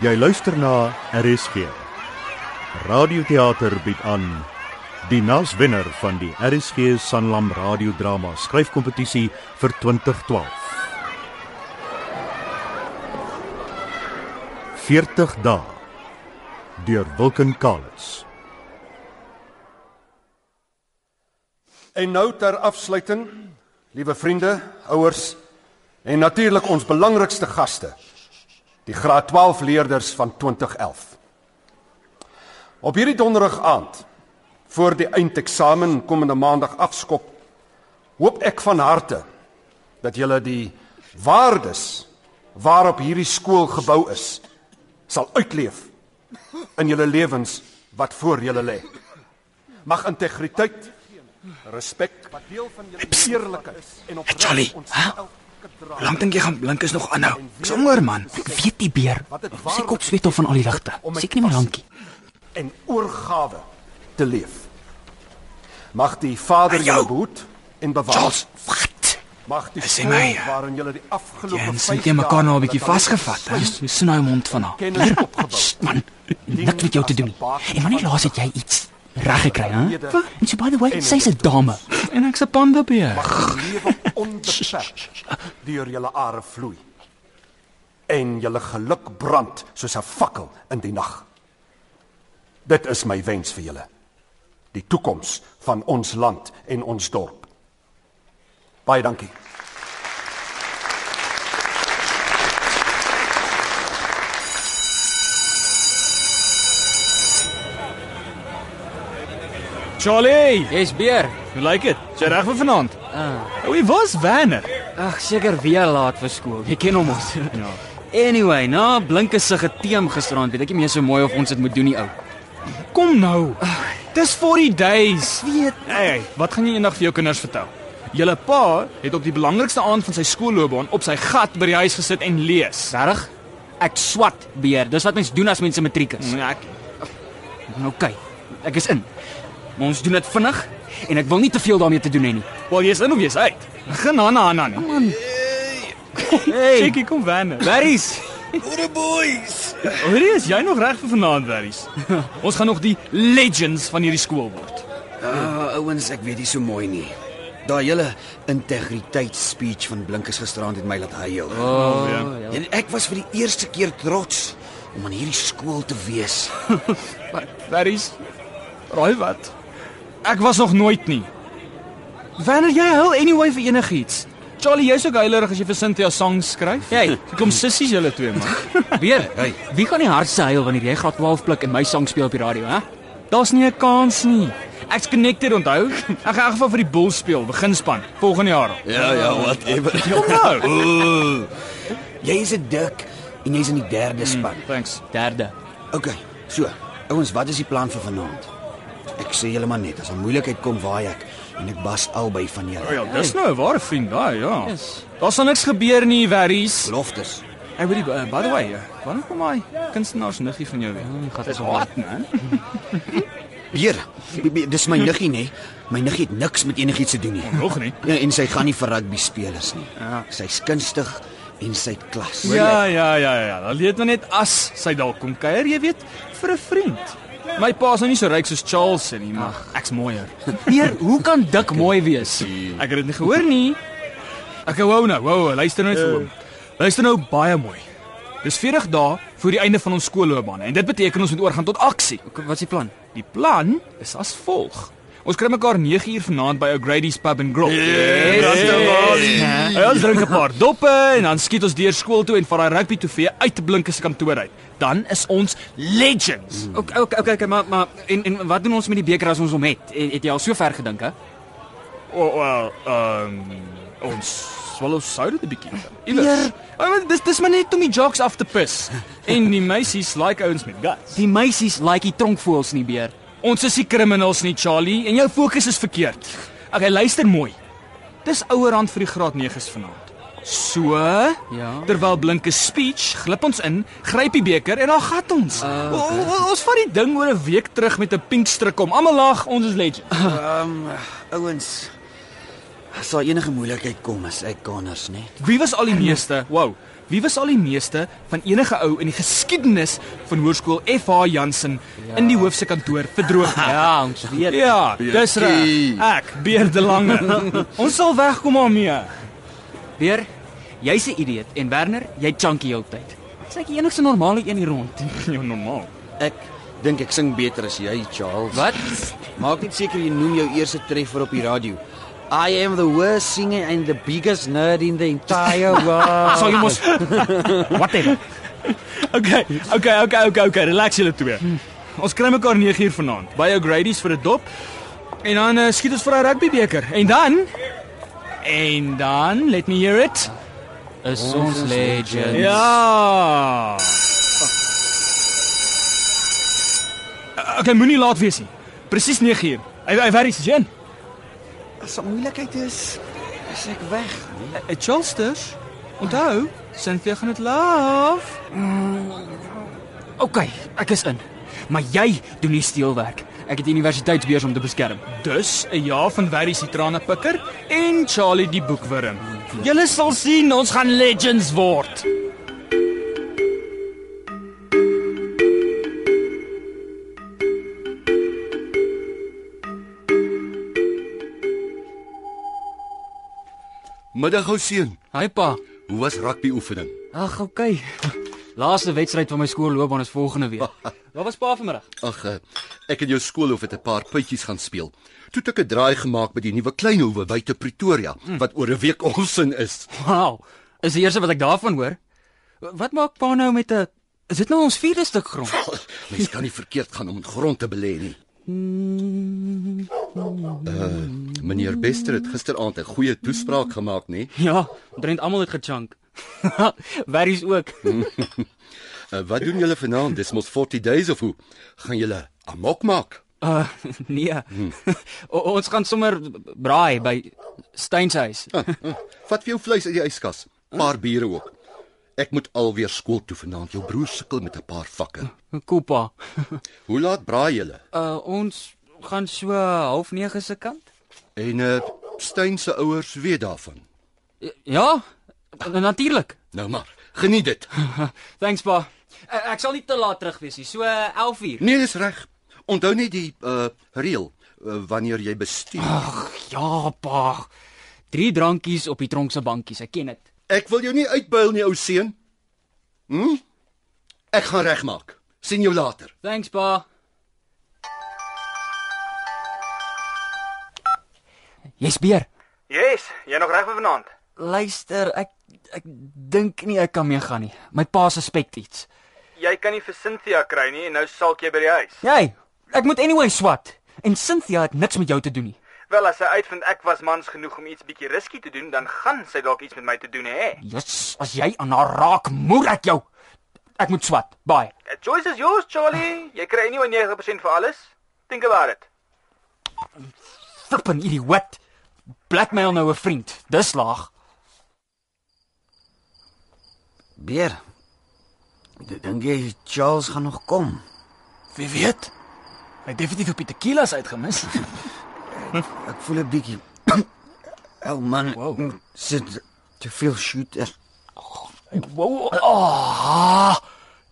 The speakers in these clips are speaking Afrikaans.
Jy luister na RSG. Radioteater bied aan die naswenner van die RSG Sanlam radiodrama skryfkompetisie vir 2012. 40 dae deur Wilken Collins. En nou ter afsluiting, liewe vriende, ouers en natuurlik ons belangrikste gaste, die graad 12 leerders van 2011. Op hierdie donderdag aand, voor die eindeksamen komende maandag afskop, hoop ek van harte dat julle die waardes waarop hierdie skool gebou is, sal uitleef in julle lewens wat voor julle lê. Mag integriteit, respek wat deel van julle eerlikheid en op Charlie, hè? Hoe lank dink jy gaan blink is nog aanhou? Ek's honger man. Ek weet die beer. Sy kop sweet al van al die ligte. Seker nie meer lankie. en oorgawe te leef. Mag die Vader jou- behoed en bewaar. Charles, wat? Mag die Sê skool my, waarin julle die afgelope Jy 5 sit jy mekaar nou 'n bietjie vasgevat, hè? Jy sien nou mond van haar. Kennis Hier, opgebou. man. Niks met jou te doen. En wanneer laas het jy iets reg gekry, hè? En so by the way, sy's 'n dame. En ek's 'n pandabeer. Mag die lewe onbeperk deur julle are vloei. En julle geluk brand soos 'n fakkel in die nag. Dit is my wens vir julle. Die toekoms van ons land en ons dorp. Baie dankie. Charlie, Jy's beer. hoe lyk dit? Jy reg vir vanaand? Ah. Wie was Werner? Ag, seker weer laat vir skool. Jy ken hom ons. Ja. Anyway, na blinke se geteem gisterand, weet ek nie meer so mooi of ons dit moet doen nie, ou. Kom nou. Dis 40 days. Weet. Hey, wat gaan jy eendag vir jou kinders vertel? Julle pa het op die belangrikste aand van sy skoolloopbaan op sy gat by die huis gesit en lees. Regtig? Ek swat beer. Dis wat mense doen as mense matriek is. Ja, ek Nou kyk, ek is in. Maar ons doen dit vinnig en ek wil nie te veel daarmee te doen hê nie. Wel, jy's in of jy's uit. Begin aan aan aan. Man. Hey, Checkie kom Werner. berries. Goeie boys. Hoorie, is jy nog reg vir vanaand, Werries? Ons gaan nog die legends van hierdie skool word. Ah, ouens, ek weet nie so mooi nie. Daai hele integriteitsspeech van Blinkes gisterand het my laat huil. Oh, ja. ja. En ek was vir die eerste keer trots om aan hierdie skool te wees. Werries. Raai wat? Ek was nog nooit nie. Wanneer jy hul anyway vir enigiets. Charlie, jy's ook heilerig as jy vir Cynthia songs skryf. Jy. kom sissies julle twee man. Beer. Hey. Wie gaan die hardste huil wanneer jy graad 12 pluk en my sang speel op die radio, hè? Daar's nie 'n kans nie. Ek's connected, onthou? Ek gaan in geval vir die Bulls speel, beginspan, volgende jaar. Ja, ja, whatever. Kom nou. Ooh. Jy is 'n dik en jy's in die derde span. Thanks. Derde. OK. So, ouens, wat is die plan vir vanaand? Ek sê julle maar net, as 'n moeilikheid kom, waai ek en ek bas albei van O julle. ja, dis nou 'n ware vriend daai, ja. Yes. Daar sal niks gebeur nie, Werries. Beloftes. Hey, weet jy, uh, by the way, uh, wanneer kom hy kunstenaars niggie van jou weer? Gat Dis is hard, man. Beer. be- be- Dis my niggie, nê? My niggie het niks met enigiets te doen nie. Nog nie. Ja, en sy gaan nie vir rugby spelers nie. Ja. Sy's kunstig en sy het klas. Ja, ja, ja, ja. Dan weet men net as sy dalk kom kuier, jy weet, vir 'n vriend. My pa's nou nie so ryk soos Charles nie, maar ek's mooier. Beer, hoe kan dik mooi wees? Ek het dit nie gehoor nie. Ek wou nou, wou, luister nou net vir hom. Luister nou baie mooi. Dis 40 dae voor die einde van ons skoolloopbaan en dit beteken ons moet oorgaan tot aksie. Wat is die plan? Die plan is as volg. Ons kry mekaar 9 uur vanaand by O'Grady's Pub and Grill. Yes. Ja, ons drink 'n paar doppe en dan skiet ons deur skool toe en vat daai rugby trofee uit te blinke se kantoor uit. Dan is ons legends. OK, OK, OK, okay, maar maar en en wat doen ons met die beker as ons hom het? Het, het jy al so ver gedink, hè? Oh, well, ehm um, ons swallow soda 'n bietjie. Iewers. Ja, maar dis dis maar net om die jocks af te pis. En die meisies like ouens met guts. Die meisies like die tronkvoëls nie beer. Ons is nie criminals nie, Charlie, en jou fokus is verkeerd. Okay, luister mooi. Dis ouerhand vir die graad 9s vanaand. So, Ja. terwyl blinke speech, glip ons in, gryp die beker en dan gat ons. Uh, o, o, ons vat die ding oor 'n week terug met 'n pink stryk om. Almal lag, ons is legends. Ehm um, ouens, as daar enige moeilikheid kom, is ek kanners, né? Wie was al die meeste? Wow. Wie was al die meeste van enige ou in die geskiedenis van hoërskool FH Jansen in die hoofse kantoor verdroog? Ja, ons weet. Ja, dis reg. Ek, Beer de Lange. ons sal wegkom daarmee. Weer, jy's 'n idioot en Werner, jy chunky heeltyd. Dis ek die enigste normale een hier rond. Ja, normaal. Ek dink ek sing beter as jy, Charles. Wat? Maak net seker jy noem jou eerste treffer op die radio. I am the worst singer and the biggest nerd in the entire world. Sal jy mos Whatever. Okay, okay, okay, okay, okay, relax julle twee. Ons kry mekaar 9 uur vanaand by jou Grady's vir 'n dop. En dan uh, skiet ons vir 'n rugby beker. En dan En dan, let me hear it. Is ons legend. Ja. Okay, moenie laat wees nie. Presies 9 uur. Hy hy werk is jy in? As 'n moeilikheid is, is ek weg. Uh, Charlesters. Onthou, Cynthia gaan dit laaf. Okay, ek is in. Maar jy doen die steelwerk. Ek het universiteitsbeurs om te beskerm. Dus 'n jaar van Werry se trane pikker en Charlie die boekwurm. Julle sal sien, ons gaan legends word. Middag ou seun. Hi pa. Hoe was rugby oefening? Ag, okay. Laaste wedstryd van my skoolloopbaan is volgende week. Waar was pa vanmiddag? Ag, eh, ek in jou skoolhof het 'n paar puitjies gaan speel. Toe het ek 'n draai gemaak by die nuwe kleinhoewe buite Pretoria wat oor 'n week onsin is. Wow. Is die eerste wat ek daarvan hoor. Wat maak pa nou met 'n Is dit nou ons vierde stuk grond? Mens kan nie verkeerd gaan om grond te belê nie. Uh, meneer Bester het gisteraand 'n goeie toespraak gemaak, nê? Ja, drent almal het gechunk. Werries ook. Uh, wat doen julle vanaand? Dis mos 40 days of hoe? Gaan julle amok maak? Uh nee. o, ons gaan sommer braai by Steyn se huis. Ah, ah, vat vir jou vleis uit die yskas. Paar biere ook. Ek moet alweer skool toe vanaand. Jou broer sukkel met 'n paar vakke. Koopa. Hoe laat braai julle? Uh ons gaan so 09:30 se kant. En uh Steyn se ouers weet daarvan. Ja, natuurlik. Nou maar, geniet dit. Thanks pa. Ek, ek sal nie te laat terug wees nie. So 11:00. Nee, dis reg. Onthou net die uh reël uh, wanneer jy bestuur. Ag, ja pa. Drie drankies op die tronk se bankies. Ek ken dit. Ek wil jou nie uitbuil nie, ou seun. Hm? Ek gaan regmaak. sien jou later. Thanks pa. Jy's beer. Yes, jy nog reg vir vanaand? Luister, ek ek dink nie ek kan meegaan nie. My pa suspek iets. Jy kan nie vir Cynthia kry nie en nou salk jy by die huis. Jy, ek moet anyway swat. En Cynthia het niks met jou te doen nie. Wel as sy uitvind ek was mans genoeg om iets bietjie risky te doen, dan gaan sy dalk iets met my te doen hê. Jesus, as jy aan haar raak, moer ek jou. Ek moet swat. Bye. A choice is yours, Charlie. Jy kry anyway 9% vir alles. Think about it. Flippin idioot. Blackmail nou 'n vriend. Dis laag. Beer. Dink jy Charles gaan nog kom. Wie weet? Hy het definitief op die tequilas uitgemis. Ek voel 'n bietjie Ou man, Wow. sit te veel shooter. wow. Oh,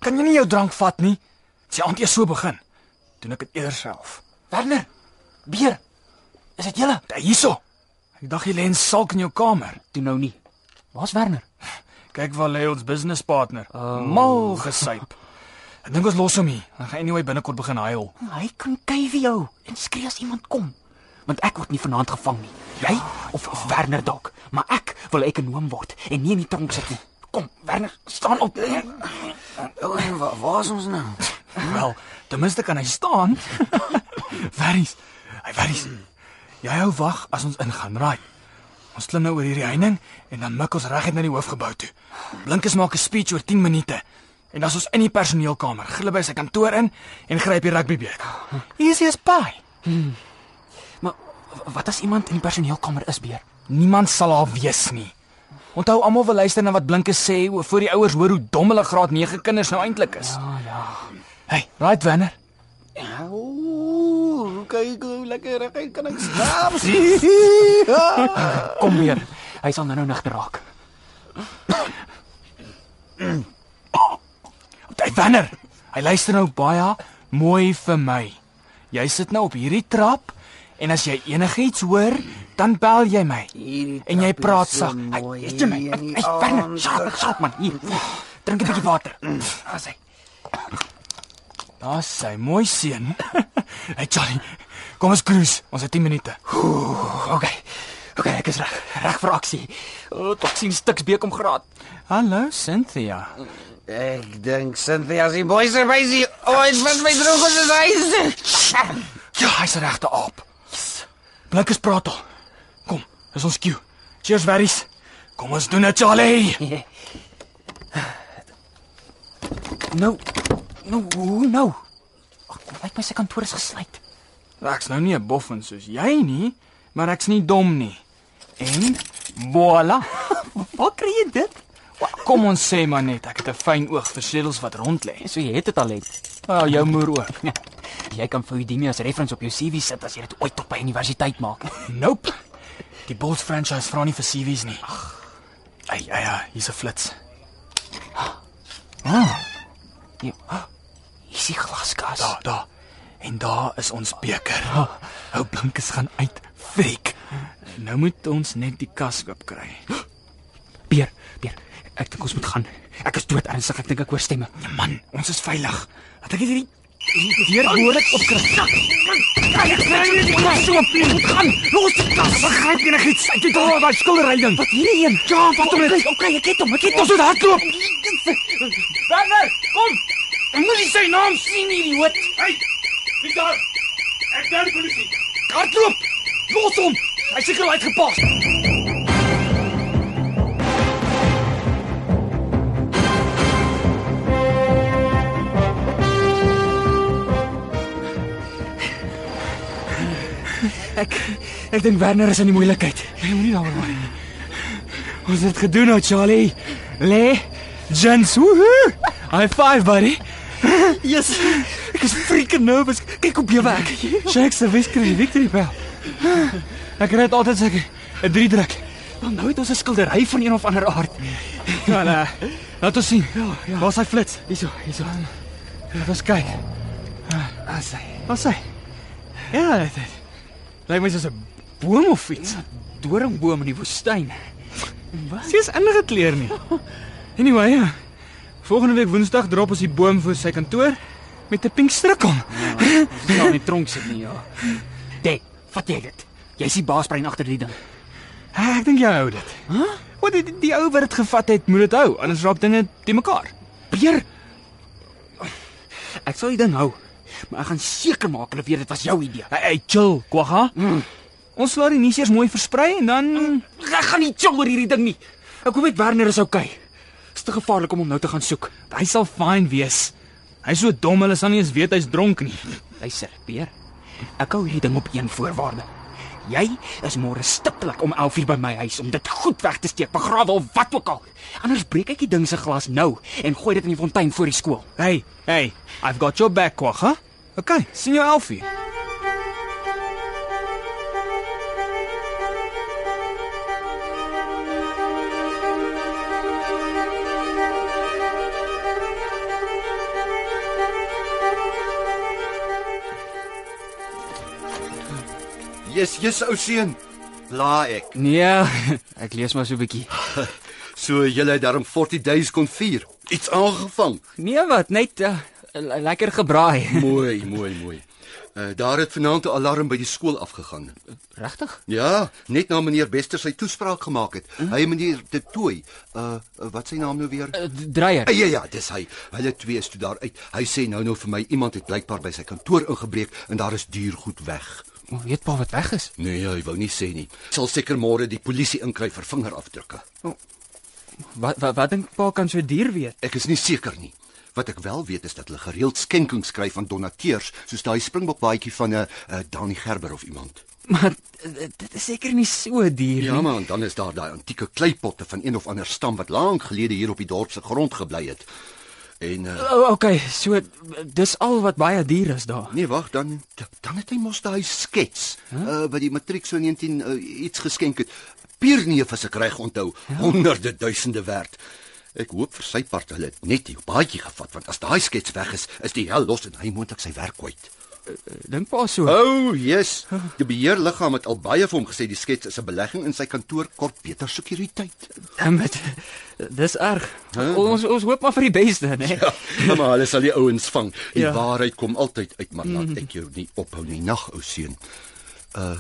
kan jy nie jou drank vat nie? Sy aand eers so begin. Doen ek dit eers self. Werner. Beer. Is dit julle? Daar hierso. Ek dink jy lê in salk in jou kamer. Toe nou nie. Waar's Werner? Kyk waar lê ons business partner. Oh. Mal gesyp. Ek dink ons los hom hier. Dan gaan anyway binnekort begin huil. Hy kan kyk vir jou en skree as iemand kom. Want ek word nie vanaand gevang nie. Jy of, of Werner dalk, maar ek wil ekonom word en nie in die tronk sit nie. Kom, Werner, staan op. Waar waar is ons nou? Wel, ten minste kan hy staan. Verries. Hy verries. Jy hou wag as ons ingaan, right? Ons klim nou oor hierdie heining en dan mik ons reguit na die hoofgebou toe. Blinkus maak 'n speech oor 10 minute. En dan is ons in die personeelkamer, glip by sy kantoor in en gryp die rugbybeker. Easy as pie. Maar wat as iemand in die personeelkamer is, Beer? Niemand sal haar weet nie. Onthou almal wil luister na wat Blinkus sê oor voor die ouers hoor hoe dom hulle graad 9 kinders nou eintlik is. Ja, ja. Hey, right Werner. Ooh, kyk hoe lekker reg kan ek slaap. Kom weer. Hy sal nou-nou nigter raak. Hy Wanner. Hy luister nou baie mooi vir my. Jy sit nou op hierdie trap en as jy enigiets hoor, dan bel jy my. En jy praat sag. Weet jy my. Hy Wanner, sharp, sharp man. Hier. Drink 'n bietjie water. As hy. Daar's sy mooi seun. Hey Charlie. Kom ons cruise. Ons het 10 minute. Okay. Okay, ek is reg. Reg vir aksie. O, tot sien stuks beek om graad. Hallo Cynthia. Ek dink Cynthia se boys er by sie. O, dit was my droog as dit is. Ja, hy's regte aap. Blinkers praat al. Kom, dis ons cue. Cheers, Verries. Kom ons doen dit, Charlie. Nou, nou, hoe nou? Ag, lyk my sy kantoor is gesluit. Ek's nou nie 'n boffin soos jy nie, maar ek's nie dom nie. En voilà. Waar kry jy dit? Kom ons sê maar net ek het 'n fyn oog vir sleutels wat rond lê. So jy het dit al het. Ja, jou moer ook. Jy kan vir Houdini as reference op jou CV sit as jy dit ooit op by universiteit maak. Nope. Die Bulls franchise vra nie vir CV's nie. Ag. Ai, ai, ai, hier's 'n flits. Jy Hier is die glaskas. Daar, daar. En daar is ons beker. Ou blinkes gaan uit. Freak. Nou moet ons net die kas oop kry. Beer, beer. Ek dink ons moet gaan. Ek is dood ernstig. Ek dink ek hoor stemme. Ja, man, ons is veilig. Laat ek hierdie deur behoorlik opkry. Kyk, kry nie die kas oop nie. Moet gaan. Los die kas. Begryp enigiets? Ek het al daai skilderyding. Wat hierdie een? Ja, wat om dit? Okay, ek het hom. Ek het hom. Moet hardloop. Werner, kom. Ek moet nie sy naam sien nie, idioot. Hey, wie daar? Ek bel die polisie. Hardloop. Los hom. Hy seker uitgepas. Ek ek dink Werner is in die moeilikheid. Jy moenie daaroor worry nie. Ons het gedoen nou, Charlie. Lê. Jens, woohoo. High five, buddy. Yes. Ek is freaking nervous. Kyk hoe bewe ek. Shakes the victory, victory bell. Ek red altyd seker 'n drie druk. Maar nou het ons 'n skildery van een of ander aard. Ja, nee. Laat ons sien. Ja, ja. Waar's hy flits? Hierso, hierso. Laat ons kyk. As hy. Waar's hy? Ja, dit. dit. Lyk my soos 'n boom of iets. Doringboom in die woestyn. Sy is ingekleer nie. Anyway, ja. Volgende week Woensdag drop ons die boom voor sy kantoor met 'n pink strik om. Ons gaan nie tronk sit nie, ja. Dek, vat jy dit? Jy's die baasbrein agter die ding. Ek dink jy hou dit. Hæ? Huh? Wat die, die ou wat dit gevat het, moet dit hou, anders raak dinge te mekaar. Beer. Ek sal die ding hou, maar ek gaan seker maak hulle weet dit was jou idee. Hey, hey chill, Kwagga. Mm. Ons laat die nuus eers mooi versprei en dan Ek gaan nie chill oor hierdie ding nie. Ek hoop net Werner is okay te gevaarlik om hom nou te gaan soek. Hy sal fyn wees. Hy's so dom hulle sal nie eens weet hy's dronk nie. Luister, Peer. Ek hou hierdie ding op een voorwaarde. Jy is môre stiptelik om 11:00 by my huis om dit goed weg te steek, begrawe of wat ook al. Anders breek ek die ding se glas nou en gooi dit in die fontein voor die skool. Hey, hey, I've got your back, kwagga. Huh? Okay, sien jou 11:00. Jy's jy's ou seun. Bla ek. Nee, ek lees maar so 'n bietjie. so jy het daarom 40 days kon vier. Iets aangevang. Nee wat, net uh, lekker gebraai. mooi, mooi, mooi. Uh, daar het vanaand 'n alarm by die skool afgegaan. Regtig? Ja, net na meneer Bester sy toespraak gemaak het. Mm. Hy meneer De Tooi, uh eh, wat sy naam nou weer? Uh, Dreyer. Uh, ja ja, dis hy. Hulle twee is toe daar uit. Hy sê nou nou vir my iemand het blykbaar by sy kantoor ingebreek en daar is duur goed weg. Hoe weet pa wat weg is? Nee, hy wou nie sê nie. Sal seker môre die polisie inkry vir vingerafdrukke. Wat wat, wat dink pa kan so duur weet? Ek is nie seker nie. Wat ek wel weet is dat hulle gereeld skenkings skryf van donateurs, soos daai springbokbaadjie van 'n uh, uh, Dani Gerber of iemand. Maar uh, dit is seker nie so duur Ja, nie. maar dan is daar daai antieke kleipotte van een of ander stam wat lank gelede hier op die dorp se grond gebly het. En uh, Oh, okay, so dis al wat baie duur is daar. nee, wag, dan dan het hy mos daai skets huh? uh, wat die matriek so 19 uh, iets geskenk het. Pierneef as ek reg onthou, ja. honderde duisende werd. Ek hoop vir sy part hulle het net die baadjie gevat want as daai skets weg is, is die hel los en hy moontlik sy werk kwyt. Dink pa so. O, oh, yes. Die beheerliggaam het al baie vir hom gesê die skets is 'n belegging in sy kantoor kort beter sekuriteit. Dammit. Dis erg. Ons ons hoop maar vir die beste, né? Ja, maar hulle sal die ouens vang. Die Ja. waarheid kom altyd uit, maar laat ek jou nie ophou nie, nag ou seun. Uh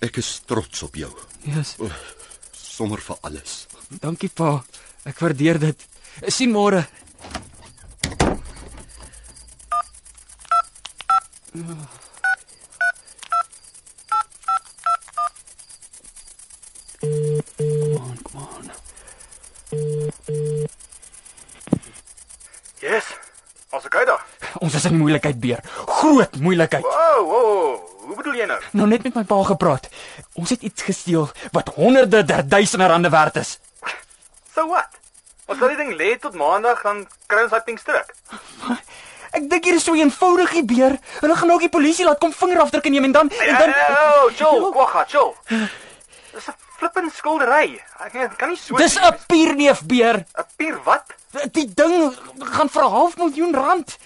ek is trots op jou, Yes. sommer vir alles. Dankie pa. Ek waardeer dit. Sien môre. Yes. Ons ek uit daar. Ons is in moeilikheid beer. Groot moeilikheid. Wow, wow. Hoe bedoel jy nou? Nou net met my pa gepraat. Ons het iets gesteel wat honderde der duisende rande werd is. So what? Ons sal die ding lê tot maandag dan kry ons daai ding terug. Ek dink hier is so eenvoudig die beer. Hulle gaan ook die polisie laat kom vingerafdrukke neem en dan en dan Oh, chill, kwagga, chill. Dis 'n flippin skildery. Ek kan- nie so Dis 'n pierneef beer. 'n pier wat? Die ding gaan vir 'n half miljoen rand.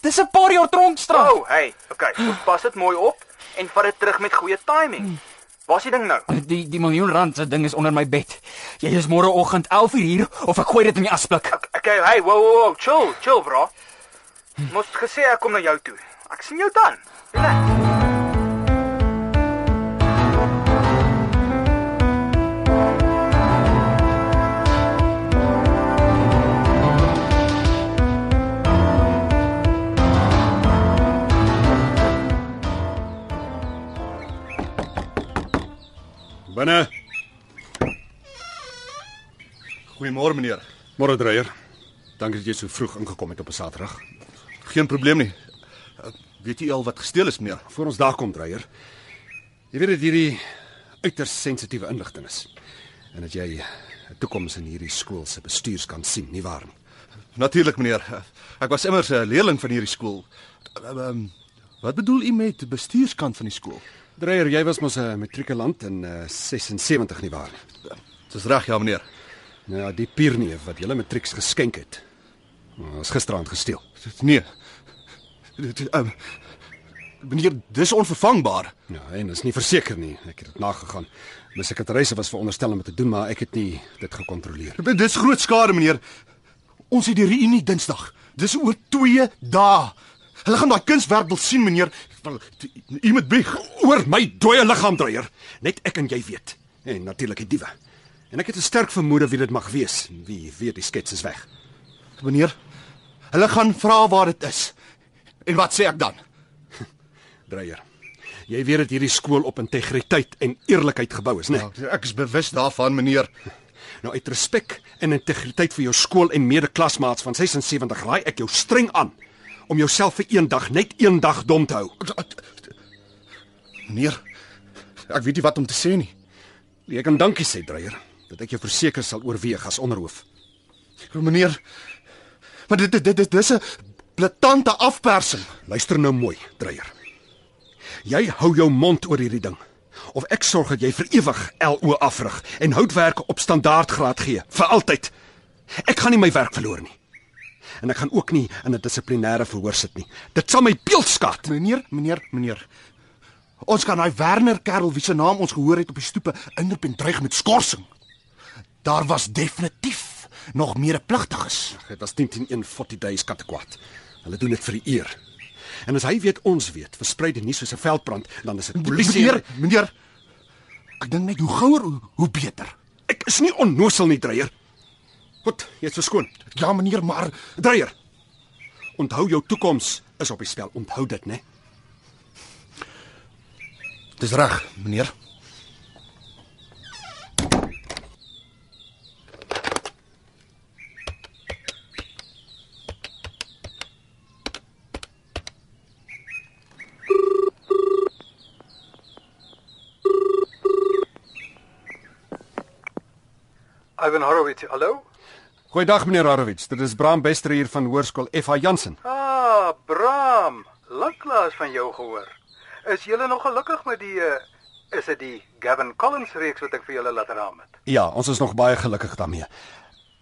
Dis 'n paar jaar tronkstraf. Oh, hey, okay. Pas dit mooi op en vat dit terug met goeie timing. Waar's die ding nou? Die die miljoen rand se ding is onder my bed. Jy is môreoggend 11:00 hier of ek gooi dit in die asblik. Okay, hey, wow, wow, wow, chill, chill, bro. Mos gesê ek kom na jou toe. Ek sien jou dan. Relax. Binne. Goeiemôre meneer. Môre dreier. Dankie dat jy so vroeg ingekom het op 'n Saterdag. Geen probleem nie. Uh, Weet jy al wat gesteel is meneer? Voor ons daar kom dreier. Jy weet dat hierdie uiters sensitiewe inligting is. En dat jy 'n toekoms in hierdie skool se bestuurs kan sien, nie waar nie? Natuurlik meneer. Ek was immers 'n leerling van hierdie skool. Um, wat bedoel u met bestuurskant van die skool? Dreier, jy was mos 'n matrikulant in uh, 76 nie waar nie? Dis reg ja meneer. Nou ja, die pierneef wat julle matrieks geskenk het. Is gisteraand gesteel. Nee. Um, meneer, dis onvervangbaar. Ja, en is nie verseker nie. Ek het dit nagegaan. My sekretaris was veronderstel om dit te doen, maar ek het nie dit gekontroleer. Dis groot skade meneer. Ons het die reunie Dinsdag. Dis oor 2 dae. Hulle gaan daai kunswerk wil sien meneer. U moet bieg. Oor my dooie liggaam dreier. Net ek en jy weet. En natuurlik die diewe. En ek het 'n sterk vermoede wie dit mag wees. Wie weet die skets is weg. Meneer, hulle gaan vra waar dit is. En wat sê ek dan? Dreier. Jy weet dat hierdie skool op integriteit en eerlikheid gebou is, né? Nee? Ek is bewus daarvan, meneer. Nou uit respek en integriteit vir jou skool en mede-klasmaats van 76 raai ek jou streng aan om jouself vir een dag net een dag dom te hou. Meneer, ek weet nie wat om te sê nie. Jy kan dankie sê, Dreier, dat ek jou verseker sal oorweeg as onderhoof. Meneer, maar dit dit dit, dit dis 'n blaatante afpersing. Luister nou mooi, Dreier. Jy hou jou mond oor hierdie ding. Of ek sorg dat jy vir ewig LO afrig en houtwerke op standaardgraad gee, vir altyd. Ek gaan nie my werk verloor nie. En ek gaan ook nie in 'n dissiplinêre verhoor sit nie. Dit sal my beeld skaad. Meneer, meneer, meneer. Ons kan daai Werner kerel wie se naam ons gehoor het op die stoepe inroep en dreig met skorsing. Daar was definitief nog meer pligtiges. Dit was 10140 days kattekwaad. Hulle doen dit vir die eer. En as hy weet ons weet, versprei die nuus soos 'n veldbrand, dan is dit polisie. Meneer, meneer. Ek dink net hoe gouer hoe, hoe beter. ek is nie onnosel nie, Dreier. Goed, jy's verskoon. Ja, meneer, maar Dreier. Onthou jou toekoms is op die spel. Onthou dit, né? dis reg, meneer. Ivan Horowitz, hallo? Goeiedag meneer Horowitz. Dit is Bram Bester hier van Hoërskool FH Jansen. Ah, Bram, lanklaas van jou gehoor. Is julle nog gelukkig met die uh, is dit die Gavin Collins reeks wat ek vir julle laat raam het? Ja, ons is nog baie gelukkig daarmee.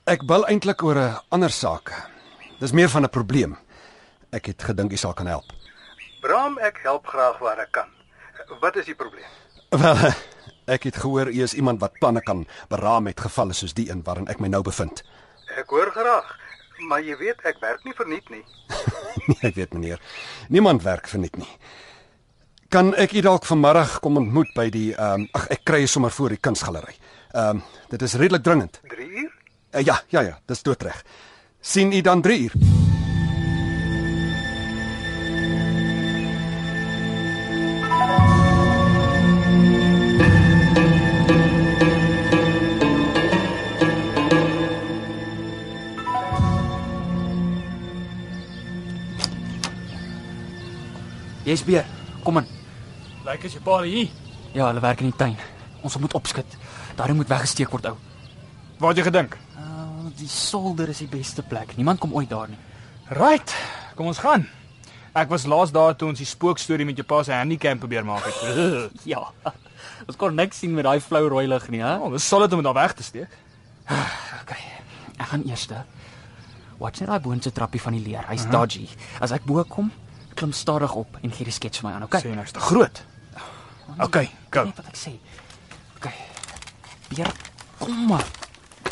Ek bel eintlik oor 'n ander saak. Dis meer van 'n probleem. Ek het gedink jy sal kan help. Bram, ek help graag waar ek kan. Wat is die probleem? Wel, ek het gehoor u is iemand wat planne kan beraam met gevalle soos die een waarin ek my nou bevind. Ek hoor graag, maar jy weet ek werk nie verniet nie. Nee, ek weet meneer. Niemand werk vir net nie. Kan ek u dalk vanmiddag kom ontmoet by die ehm um, ag ek kry jy sommer voor die kunsgalery. Ehm um, dit is redelik dringend. 3 uur? Uh, ja, ja ja, dis doodreg. sien u dan 3 uur? Beer. Kom in. Lyk as jy pa hier. Ja, hulle werk in die tuin. Ons moet opskit. Daarin moet weggesteek word ou. Waar het jy gedink? Uh, die solder is die beste plek. Niemand kom ooit daar nie. Right. Kom ons gaan. Ek was laas daar toe ons die spookstorie met jou pa se handicap probeer maak het. Ja. Ons kon niks sien met daai flou rooi lig nie, hè? oh, dis solid om dit daar weg te steek. Okay. Ek gaan eers Watch net daai boonste trappie van die leer. Hy's dodgy. As ek bo kom, klim stadig op en gee die skets vir my aan, okay? Sê nou is te groot. Okay, go. Net wat ek sê. Okay. Beer, kom maar.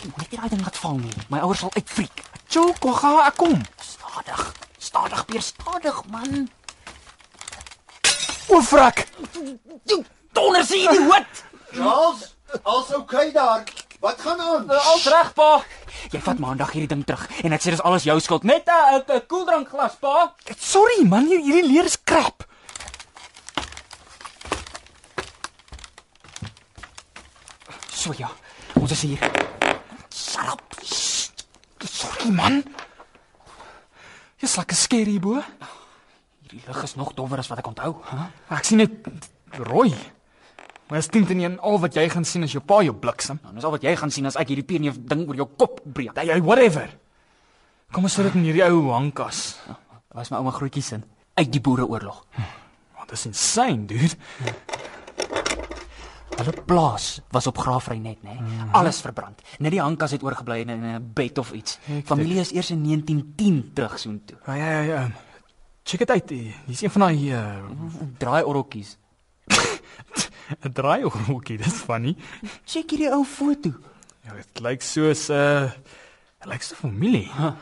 Moenie dit daai ding laat val nie. My ouers sal uitfriek. Jou, kom gaan, ek kom. Stadig. Stadig, Beer, stadig, man. O, frak. Jy donder se idioot. Charles, alles okay daar. Wat gaan aan? Alles reg, pa. Jy vat maandag hierdie ding terug en ek sê dis alles jou skuld. Net 'n 'n koeldrankglas, pa. Sorry man, hier- hierdie leer is krap. So ja. Ons is hier. Shut up. Sorry man. Jy's lekker skerry bo. Hierdie lig is nog dowwer as wat ek onthou, hè? Ek sien net rooi. Maar dit klink nie en al wat jy gaan sien is jou pa jou bliksem. Nou, dis al wat jy gaan sien as ek hierdie pierneef ding oor jou kop breek. Hey, whatever. Kom ons sit dit in hierdie ou hangkas. Dit was my ouma grootjie se uit die boereoorlog. Wat is insane, dude. Hulle plaas was op graafry net, nê. Nee? Alles verbrand. Net die hangkas het oorgebly in 'n bed of iets. Familie is eers in 1910 terug soontoe. Ja ja ja. Check dit uit. Hier's een van daai uh, Draai orreltjies. 'n draaiorgeltjie, dis funny. Check hierdie ou foto. Ja, dit lyk soos 'n uh, lyk so familie. Huh.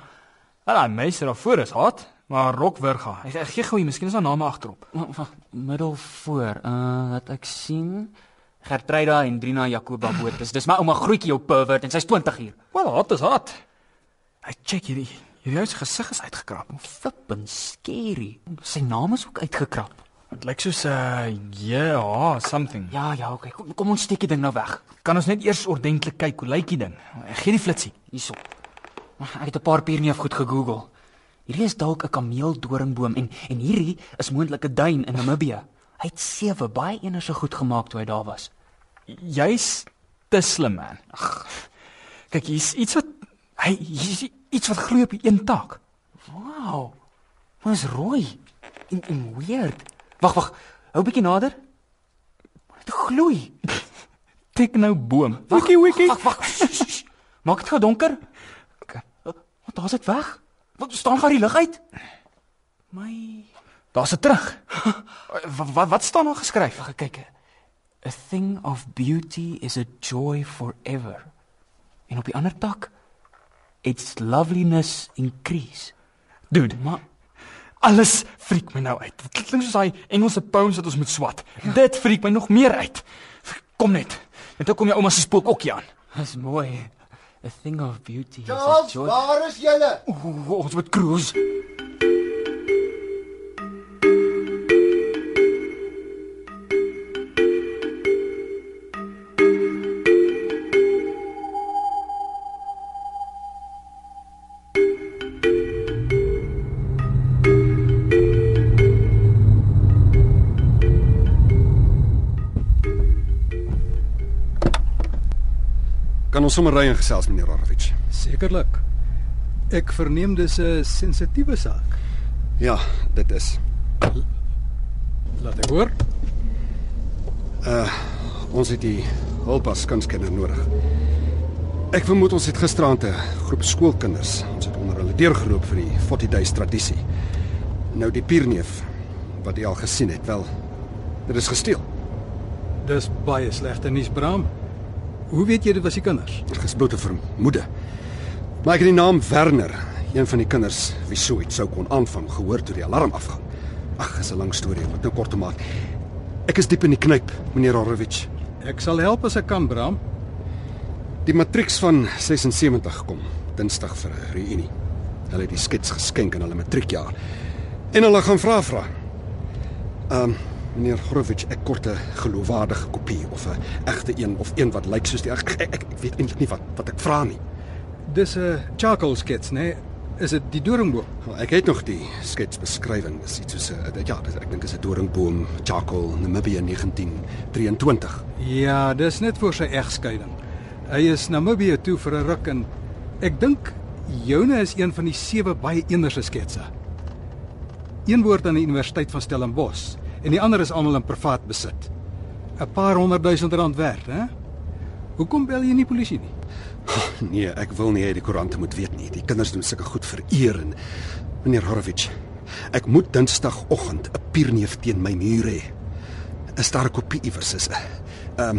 Hulle meisie daar voor is hot, maar Rockwerga. Ek, ek gee gou hier, miskien is daar name agterop. Wag, middel voor. Uh wat ek sien Gertruida en Drina Jacoba Botha. Dis my ouma grootjie jou pervert en sy's 20 hier. Wel, hot is hot. Hy check hierdie. Hierdie ou se gesig is uitgekrap. Flippin scary. Sy naam is ook uitgekrap. Dit lyk soos 'n uh, ja, something. Ja, ja, okay. Kom, kom ons steek die ding nou weg. Kan ons net eers ordentlik kyk hoe lyk die ding? Ek gee die flitsie. Hierso. Ek het 'n paar pierneef goed gegoogel. Hierdie is dalk 'n kameeldoringboom en en hierdie is moontlik 'n duin in Namibië. Hy het sewe baie ene so goed gemaak toe hy daar was. Jy's te slim man. Ag. Kyk, hier's iets wat hy hier's iets wat gloei op die een tak. Wow. Is rooi en, en weird. Wag, wag. Hou bietjie nader. Dit gloei. Techno boom. Wag, Wiki wiki. Wag, wag. Maak dit gou donker. Okay. Wat daar's dit weg? Wat staan gaan die lig uit? My Daar's dit terug. wat, wat wat staan daar geskryf? Wag, kyk. A thing of beauty is a joy forever. En op die ander tak its loveliness increase. Dude, Maar alles freak my nou uit. Dit klink soos daai Engelse poems wat ons moet swat. Dit freak my nog meer uit. Kom net. En toe kom jou ouma se spook ook hier aan. dis mooi. A thing of beauty is a Charles, joy. waar is julle? Ooh, ons moet cruise. Sommer ry en gesels meneer Rarovic? Sekerlik. Ek verneem dis 'n sensitiewe saak. Ja, dit is. Laat ek hoor. Ons het die hulp as kunskenner nodig. Ek vermoed ons het gisteraand 'n groep skoolkinders. Ons het onder hulle deurgeloop vir die 40 days tradisie. Nou die pierneef wat jy al gesien het, wel, dit is gesteel. Dis baie slegte nuus, Bram. Hoe weet jy dit was die kinders? Ek is blote vermoede. Maar ek het die naam Werner, een van die kinders wie so iets sou kon aanvang, gehoor toe die alarm afgaan. Ag, is 'n lang storie, ek moet nou kort maak. Ek is diep in die knyp, meneer Horowitz. Ek sal help as ek kan, Bram. Die matrieks van 76 kom Dinsdag vir 'n reunie. Hulle het die skets geskenk in hulle matriekjaar. En hulle gaan vra vra. Ehm um, meneer Horowitz, ek kort 'n geloofwaardige kopie of 'n egte een of een wat lyk soos die ek, ek, ek weet eintlik nie wat wat ek vra nie. Dis 'n charcoal skets, né? Nee? Is dit die doringboom? Wel, ek het nog die sketsbeskrywing. Dis iets soos 'n ja, dis, ek dink is 'n doringboom, charcoal, Namibia 1923. Ja, dis net vir sy egskeiding. Hy is Namibië toe vir 'n ruk en ek dink joune is een van die sewe baie eenderse sketse. Een woord aan die Universiteit van Stellenbosch en die ander is almal in privaat besit. 'n Paar honderd duisend rand werd, hè? Hoekom bel jy nie polisie nie? Oh, nee, ek wil nie hê die koerante moet weet nie. Die kinders doen sulke goed vir eer en meneer Horowitz, ek moet Dinsdagoggend 'n pierneef teen my muur hê. Is daar 'n kopie iewers is? Ehm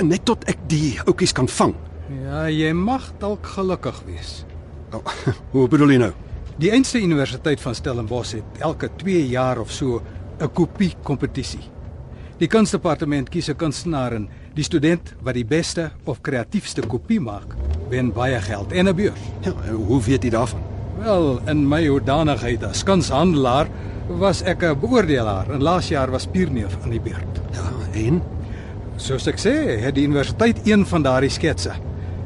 um, net tot ek die ouppies kan vang. Ja, jy mag dalk gelukkig wees. Oh, hoe bedoel jy nou? Die Einste Universiteit van Stellenbosch het elke 2 jaar of so 'n kopie kompetisie. Die kunsdepartement kies 'n kunstenaar en die student wat die beste of kreatiefste kopie maak, wen baie geld en 'n beurs. Ja, hoe weet jy daarvan? Wel, in my hoedanigheid as kunshandelaar was ek 'n beoordelaar en laas jaar was Pierneef aan die beurt. Ja, en soos ek sê, het die universiteit een van daardie sketse.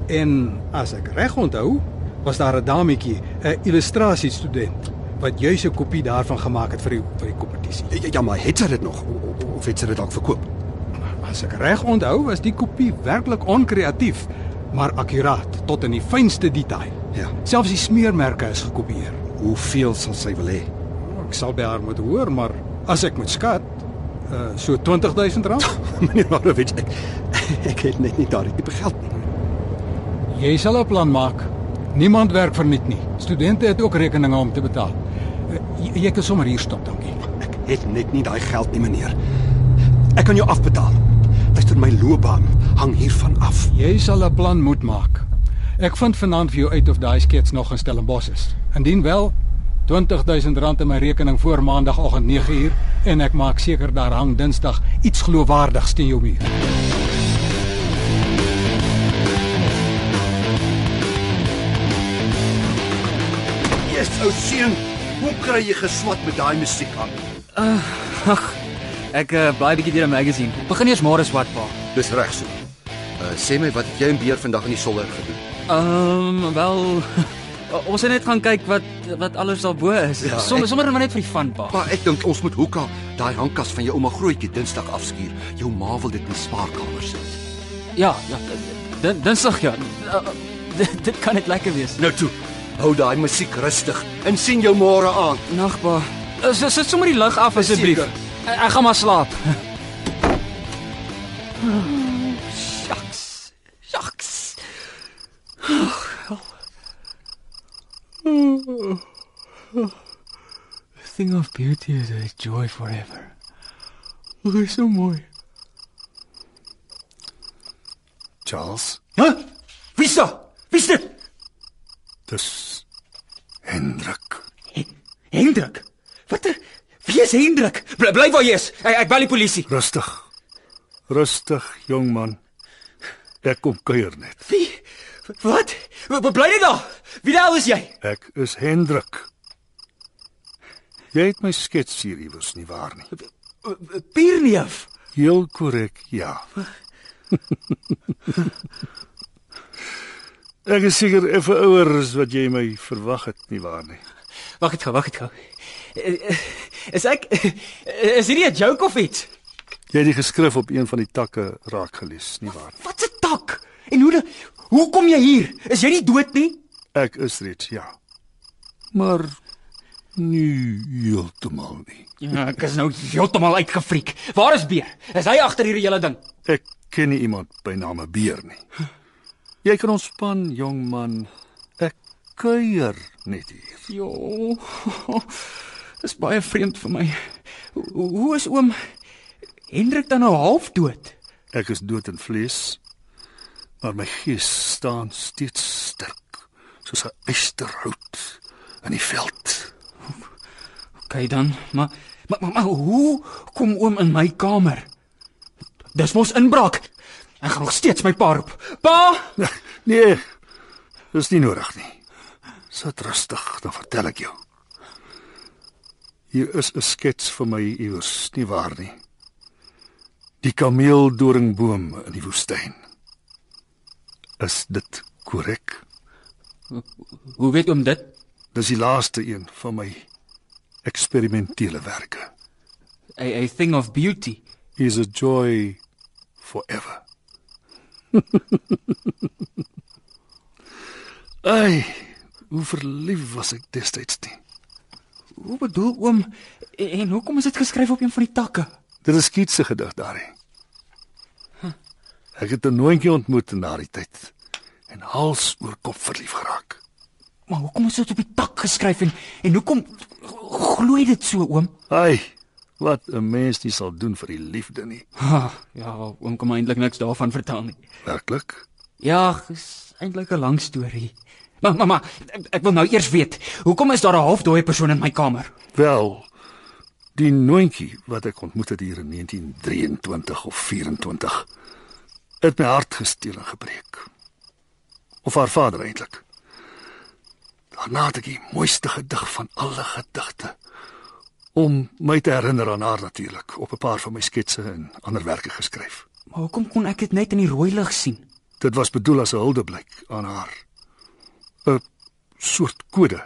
En as ek reg onthou, was daar 'n dametjie, 'n illustrasiestudent wat juis 'n kopie daarvan gemaak het vir die vir die kompetisie. Ja, ja, maar het sy dit nog of het sy dit dalk verkoop? As ek reg onthou, was die kopie werklik onkreatief, maar akkuraat tot in die fynste detail. Ja. Selfs die smeermerke is gekopieer. Hoeveel sal sy wil hê? Ek sal by haar moet hoor, maar as ek moet skat, uh so 20000 rand. Meneer Horowitz, ek ek het net nie daardie tipe geld nie. Jy sal 'n plan maak. Niemand werk verniet nie. Studente het ook rekeninge om te betaal. Uh, jy, jy kan sommer hier stop, dankie. Ek het net nie daai geld nie, meneer. Ek kan jou afbetaal. Luister, my loopbaan hang hiervan af. Jy sal 'n plan moet maak. Ek vind vanaand vir jou uit of daai skets nog in Stellenbosch is. Indien wel, 20000 rand in my rekening voor maandagooggend 9uur en ek maak seker daar hang Dinsdag iets geloofwaardigs teen jou muur. Ou seun, hoe kry jy geswat met daai musiek aan? Uh, ag, ek uh, blaai bietjie deur 'n magazine. Begin eers môre swat pa. Dis reg so. Uh sê my wat het jy en Beer vandag in die solder gedoen? Ehm um, wel ons het net gaan kyk wat wat alles daarbo is. Ja, sommer sommer net vir die fun pa. Maar ek dink ons moet hoeka daai hangkas van jou ouma grootjie Dinsdag afskuur. Jou ma wil dit in die spaarkamer sit. Ja, ja. Dinsdag ja. Uh, dit, dit kan net lekker wees. Nou toe. Hou daai musiek rustig en sien jou môre aan. Nag pa. Sit sit sommer die lig af asseblief. Ek, ek gaan maar slaap. Shucks. Shucks. A thing of beauty is a joy forever. Dit is so mooi. Charles, Hæ? Wie's dit? Wie's dit? dis Hendrik. Hendrik. Wat? Wie is Hendrik? Bly, bly waar jy is. Ek, ek bel die polisie. Rustig. Rustig, jong man. Ek kom kuier net. Wie? Wat? Bly jy daar? Wie hel is jy? Ek is Hendrik. Jy het my skets hier iewers nie waar nie. Pierneef. Heel korrek, ja. Ek is seker effe ouer as wat jy my verwag het nie waar nie. Wag net gou, wag net gou. Is ek is hierdie 'n joke of iets? Jy het die geskrif op een van die takke raak gelees, nie waar nie? Wat 'n tak? En hoe hoe kom jy hier? Is jy nie dood nie? Ek is reeds, ja. Maar nie heeltemal nie. Ja, ek is nou heeltemal uitgefriek. Waar is Beer? Is hy agter hierdie hele ding? Ek ken nie iemand by name Beer nie. Jy kan ontspan, jong man. Ek kuier net hier. Jo. Dis baie vreemd vir my. Hoe, hoe is oom Hendrik dan nou half dood? Ek is dood in vlees, maar my gees staan steeds sterk, soos 'n eysterhout in die veld. OK dan, maar maar, maar, maar hoe kom oom in my kamer? Dis mos inbraak. Ek gaan nog steeds my pa roep. Pa! Nee, dis nie nodig nie. Sit rustig, dan vertel ek jou. Hier is 'n skets vir my iewers, nie waar nie? Die kameeldoringboom in die woestyn. Is dit korrek? Hoe weet oom dit? Dis die laaste een van my eksperimentele werke. A, a thing of beauty. Is a joy forever. Ai, hoe verlief was ek destyds nie. Hoe bedoel oom en, en hoekom is dit geskryf op een van die takke? Dit is skietse gedig daarin. Ek het 'n nooitjie ontmoet in daardie tyd en hals oor kop verlief geraak. Maar hoekom is dit op die tak geskryf en en hoekom gloei dit so oom? Ai, wat 'n mens nie sal doen vir die liefde nie. Ha, ja, oom kan eintlik niks daarvan vertel nie. Werklik? Ja, dis eintlik 'n lang storie. Maar mamma, ek, ek wil nou eers weet, hoekom is daar 'n halfdooie persoon in my kamer? Wel, die nooitjie wat ek ontmoet het hier in 1923 of 24 het my hart gesteel en gebreek. Of haar vader eintlik. Daarna het ek die mooiste gedig van alle gedigte om my te herinner aan haar natuurlik op 'n paar van my sketse en ander werke geskryf. Maar hoekom kon ek dit net in die rooi lig sien? Dit was bedoel as 'n huldeblyk aan haar. 'n soort kode.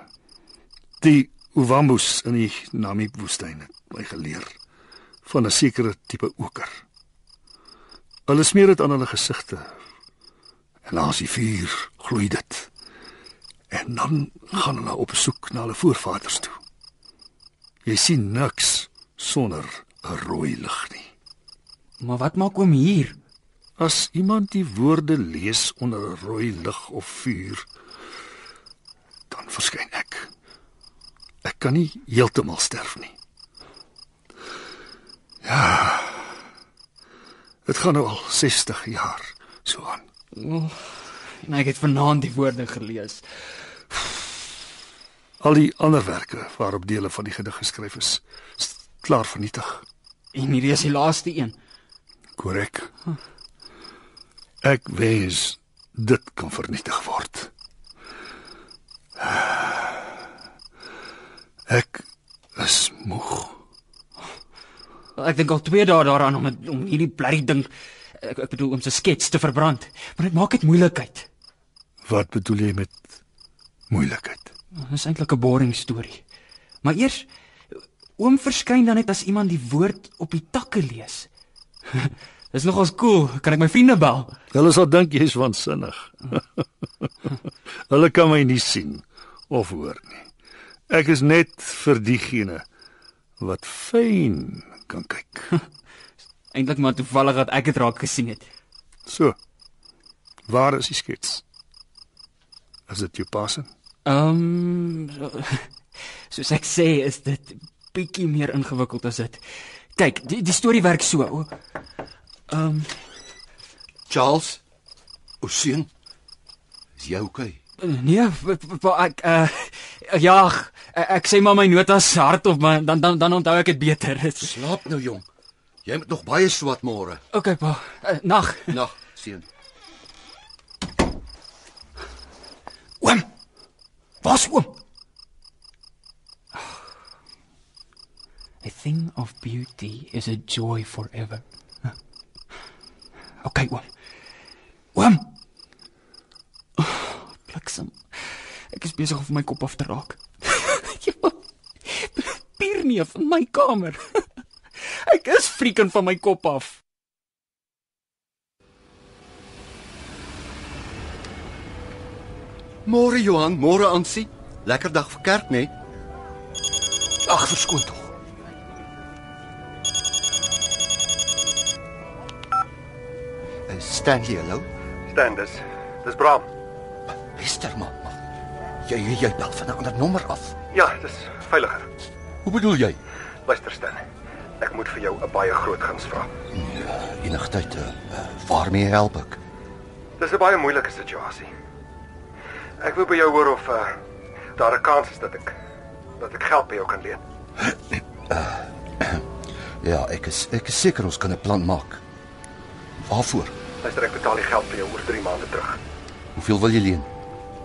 Die Uwambus in die Namib woestyn het my geleer van 'n sekere tipe oker. Hulle smeer dit aan hulle gesigte. En as die vuur gloei dit. En dan gaan hulle op soek na hulle voorvaders toe. Jy sien niks sonder 'n rooi lig nie. Maar wat maak oom hier? As iemand die woorde lees onder 'n rooi lig of vuur, dan verskyn ek. Ek kan nie heeltemal sterf nie. Ja. Dit gaan nou al 60 jaar so aan. Oh, en ek het vanaand die woorde gelees. Al die ander werke waarop dele van die gedig geskryf is, is klaar vernietig. En hierdie is die laaste een. Korrek. Ek wens dit kan vernietig word. Ek is moeg. Ek dink al 2 dae daaraan om het, om hierdie blerrie ding ek, ek bedoel om se skets te verbrand. Maar dit maak dit moeilikheid. Wat bedoel jy met moeilikheid? Dit is eintlik 'n boring storie. Maar eers oom verskyn dan net as iemand die woord op die takke lees. Dis nogals cool. Kan ek my vriende bel? Hulle sal dink jy's waansinnig. Hulle kan my nie sien of hoor nie. Ek is net vir diegene wat fyn kan kyk. Eintlik maar toevallig dat ek dit raak gesien het. So. Waar is die skets? Is dit jou passe? Ehm um, so, soos ek sê is dit bietjie meer ingewikkeld as dit. Kyk, die die storie werk so. Ehm um, Charles, o seun, is jy okay? Nee, ek uh, ja, ek sê maar my notas hard op, maar dan dan dan onthou ek dit beter. Slaap nou jong. Jy moet nog baie swat môre. Okay pa. Uh, nag. Nag, seun. Oom. Was oom? A thing of beauty is a joy forever. Okay, oom. Oom. Oh, bliksem. Ek is besig om my kop af te raak. Pier nie van my kamer. Ek is frieken van my kop af. Môre Johan, môre Ansie. Lekker dag vir kerk, né? Nee? Ag, verskoon tog. Stanley, hallo. Standes. Dis Bram. Wester man. Jy jy, jy bel van 'n ander nommer af. Ja, dis veiliger. Hoe bedoel jy? Luister Stan. Ek moet vir jou 'n baie groot guns vra. Enigtyd uh, waarmee help ek? Dis 'n baie moeilike situasie. Ek wil by jou hoor of uh, daar 'n kans is dat ek dat ek geld by jou kan leen. Ja, ek is ek is seker ons kan 'n plan maak. Waarvoor? Luister, ek betaal die geld vir jou oor 3 maande terug. Hoeveel wil jy leen?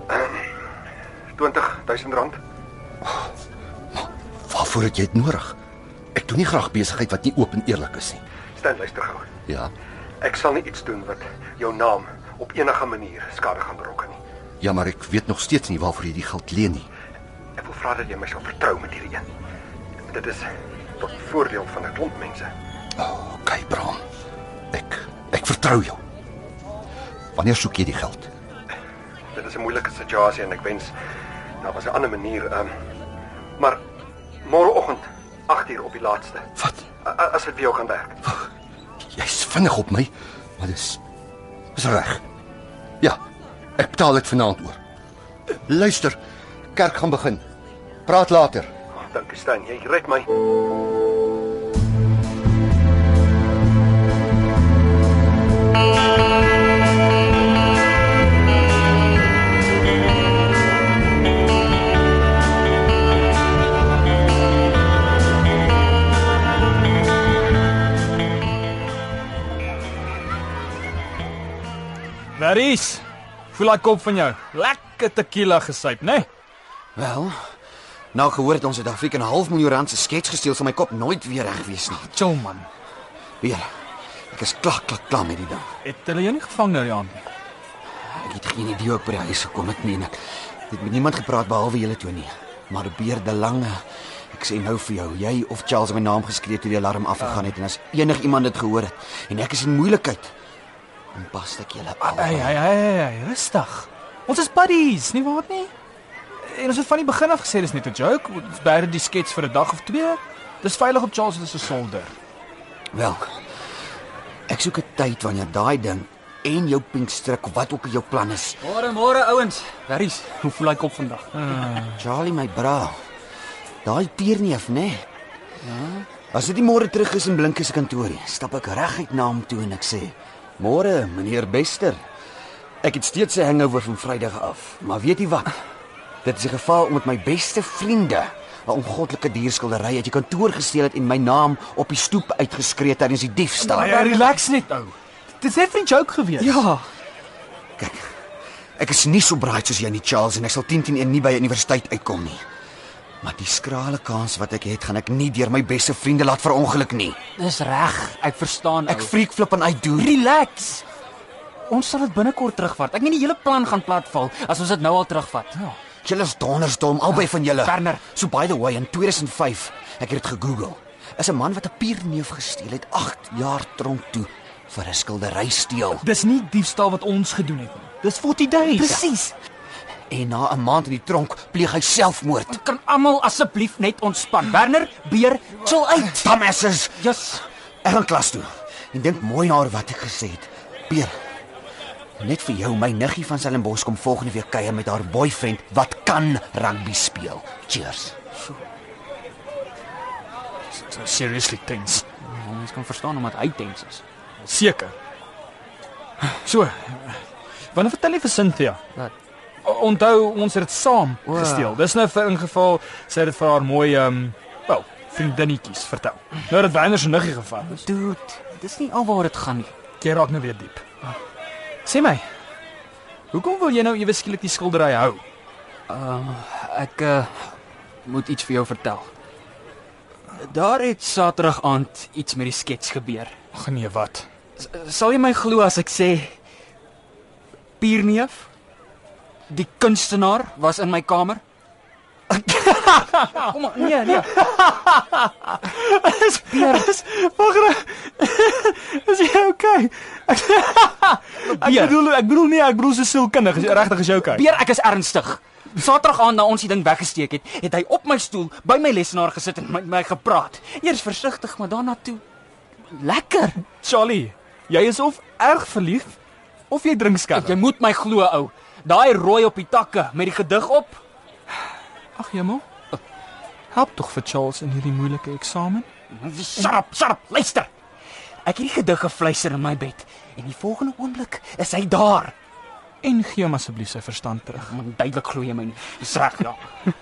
20000 rand. Waarvoor het jy dit nodig? Ek doen nie graag besigheid wat nie oop en eerlik is nie. Stan, luister gou. Ja. Ek sal nie iets doen wat jou naam op enige manier skade gaan berokken nie. Ja, maar ek weet nog steeds nie waarvoor jy die geld leen nie. Ek wil vra dat jy my sal vertrou met hierdie een. Dit is tot voordeel van 'n klomp mense. Okay, Bram. Ek ek vertrou jou. Wanneer soek jy die geld? Dit is 'n moeilike situasie en ek wens daar was 'n ander manier. Ehm um, maar môreoggend 8uur op die laaste. Wat? As dit vir jou gaan werk. Jy's vinnig op my, maar dis is reg. Ja. Ek betaal dit vanaand oor. Luister, kerk gaan begin. Praat later. Dankie Stan, jy red my. Veris. Voel daai kop van jou. Lekker tequila gesuip, né? Nee? Wel, nou gehoor het ons Suid-Afrika 'n half miljoen rand se skets gesteel, sal my kop nooit weer reg wees nie. Chill man. Weer. Ek is klak klak klaar met die ding. Het hulle jou nie gevang nou die aand nie? Ek het geen idee hoe ek by die huis gekom het nie en ek het met niemand gepraat behalwe julle twee nie. Maar beerde lange. Ek sê nou vir jou, jy of Charles het my naam geskree toe die alarm afgegaan het en as enig iemand dit gehoor het en ek is in moeilikheid, dan pas ek julle al. Hey, hey, hey, hey, rustig. Ons is buddies, nie waar nie? En ons het van die begin af gesê dis net 'n joke. Ons bære die skets vir 'n dag of twee. Dis veilig op Charles se solder. Wel. Ek soek 'n tyd wanneer daai ding en jou pink stryk of wat ook al jou plan is. Môre, môre ouens. Veris, hoe voel hy kop vandag? Charlie my bra. Daai pierneef, né? Nee. Ja. As dit die môre terug is in Blinke se kantoor, stap ek reguit na hom toe en ek sê: "Môre, meneer Bester. Ek het steeds 'n hangover van Vrydag af, maar weet jy wat? Dit is 'n geval omdat my beste vriende 'n ongoddelike dierskildery uit die kantoor gesteel het en my naam op die stoep uitgeskree tydens die diefstal. Ja, relax net ou. Dit is net 'n joke gewees. Ja. Kyk. Ek is nie so braai soos jy nie, Charles, en ek sal 10 teen 1 nie by 'n universiteit uitkom nie. Maar die skrale kans wat ek het, gaan ek nie deur my beste vriende laat verongeluk nie. Dis reg. Ek verstaan. Ek freak flip en uit doen. relax. Ons sal dit binnekort terugvat. Ek meen die hele plan gaan platval as ons dit nou al terugvat. Ja. Julle is dondersdom, albei van julle. Werner. So by the way, in 2005, ek het dit gegoogel. Is 'n man wat 'n pierneef gesteel het, 8 jaar tronk toe vir 'n skildery steel. Dis nie diefstal wat ons gedoen het nie. Dis 40 days. Presies. En na 'n maand in die tronk pleeg hy selfmoord. Kan almal asseblief net ontspan. Werner, beer, chill uit. Damasses. Yes. Ek gaan klas toe. En dink mooi na oor wat ek gesê het. Peer. Net vir jou, my niggie van Stellenbosch kom volgende week kuier met haar boyfriend wat kan rugby speel. Cheers. Seriously things. Ons kan verstaan omdat hy tens is. Seker. So. Wanneer vertel jy vir Cynthia? Wat? Onthou ons het dit saam gesteel. Dis nou vir ingeval sy het dit vir haar mooi ehm um, wel, vriendinnetjies vertel. Nou dat Werner se niggie gevat is. Dude, dis nie alwaar dit gaan nie. Jy raak nou weer diep. Sê my. Hoekom wil jy nou ewe skielik die skildery hou? Uh ek uh, moet iets vir jou vertel. Daar het Saterdag aand iets met die skets gebeur. Ag nee, wat? S sal jy my glo as ek sê Pierneef die kunstenaar was in my kamer? Kom maar, nee, nee. Pier, Wag reg. Is jy okay? Ek Beer. bedoel ek bedoel nie, ek bedoel so sielkundig. Is regtig is jy okay? Pier, ek is ernstig. Saterdag aand na ons die ding weggesteek het, het hy op my stoel by my lesenaar gesit en met my gepraat. Eers versigtig, maar daarna toe lekker. Charlie, jy is of erg verlief of jy drink skerp. Jy moet my glo, ou. Daai rooi op die takke met die gedig op. Ag jemmel. Help tog vir Charles in hierdie moeilike eksamen. Shut up. Luister. Ek het die gedig gefluister in my bed en die volgende oomblik is hy daar. En gee hom asseblief sy verstand terug. Man, duidelik glo jy my nie. Dis reg, ja.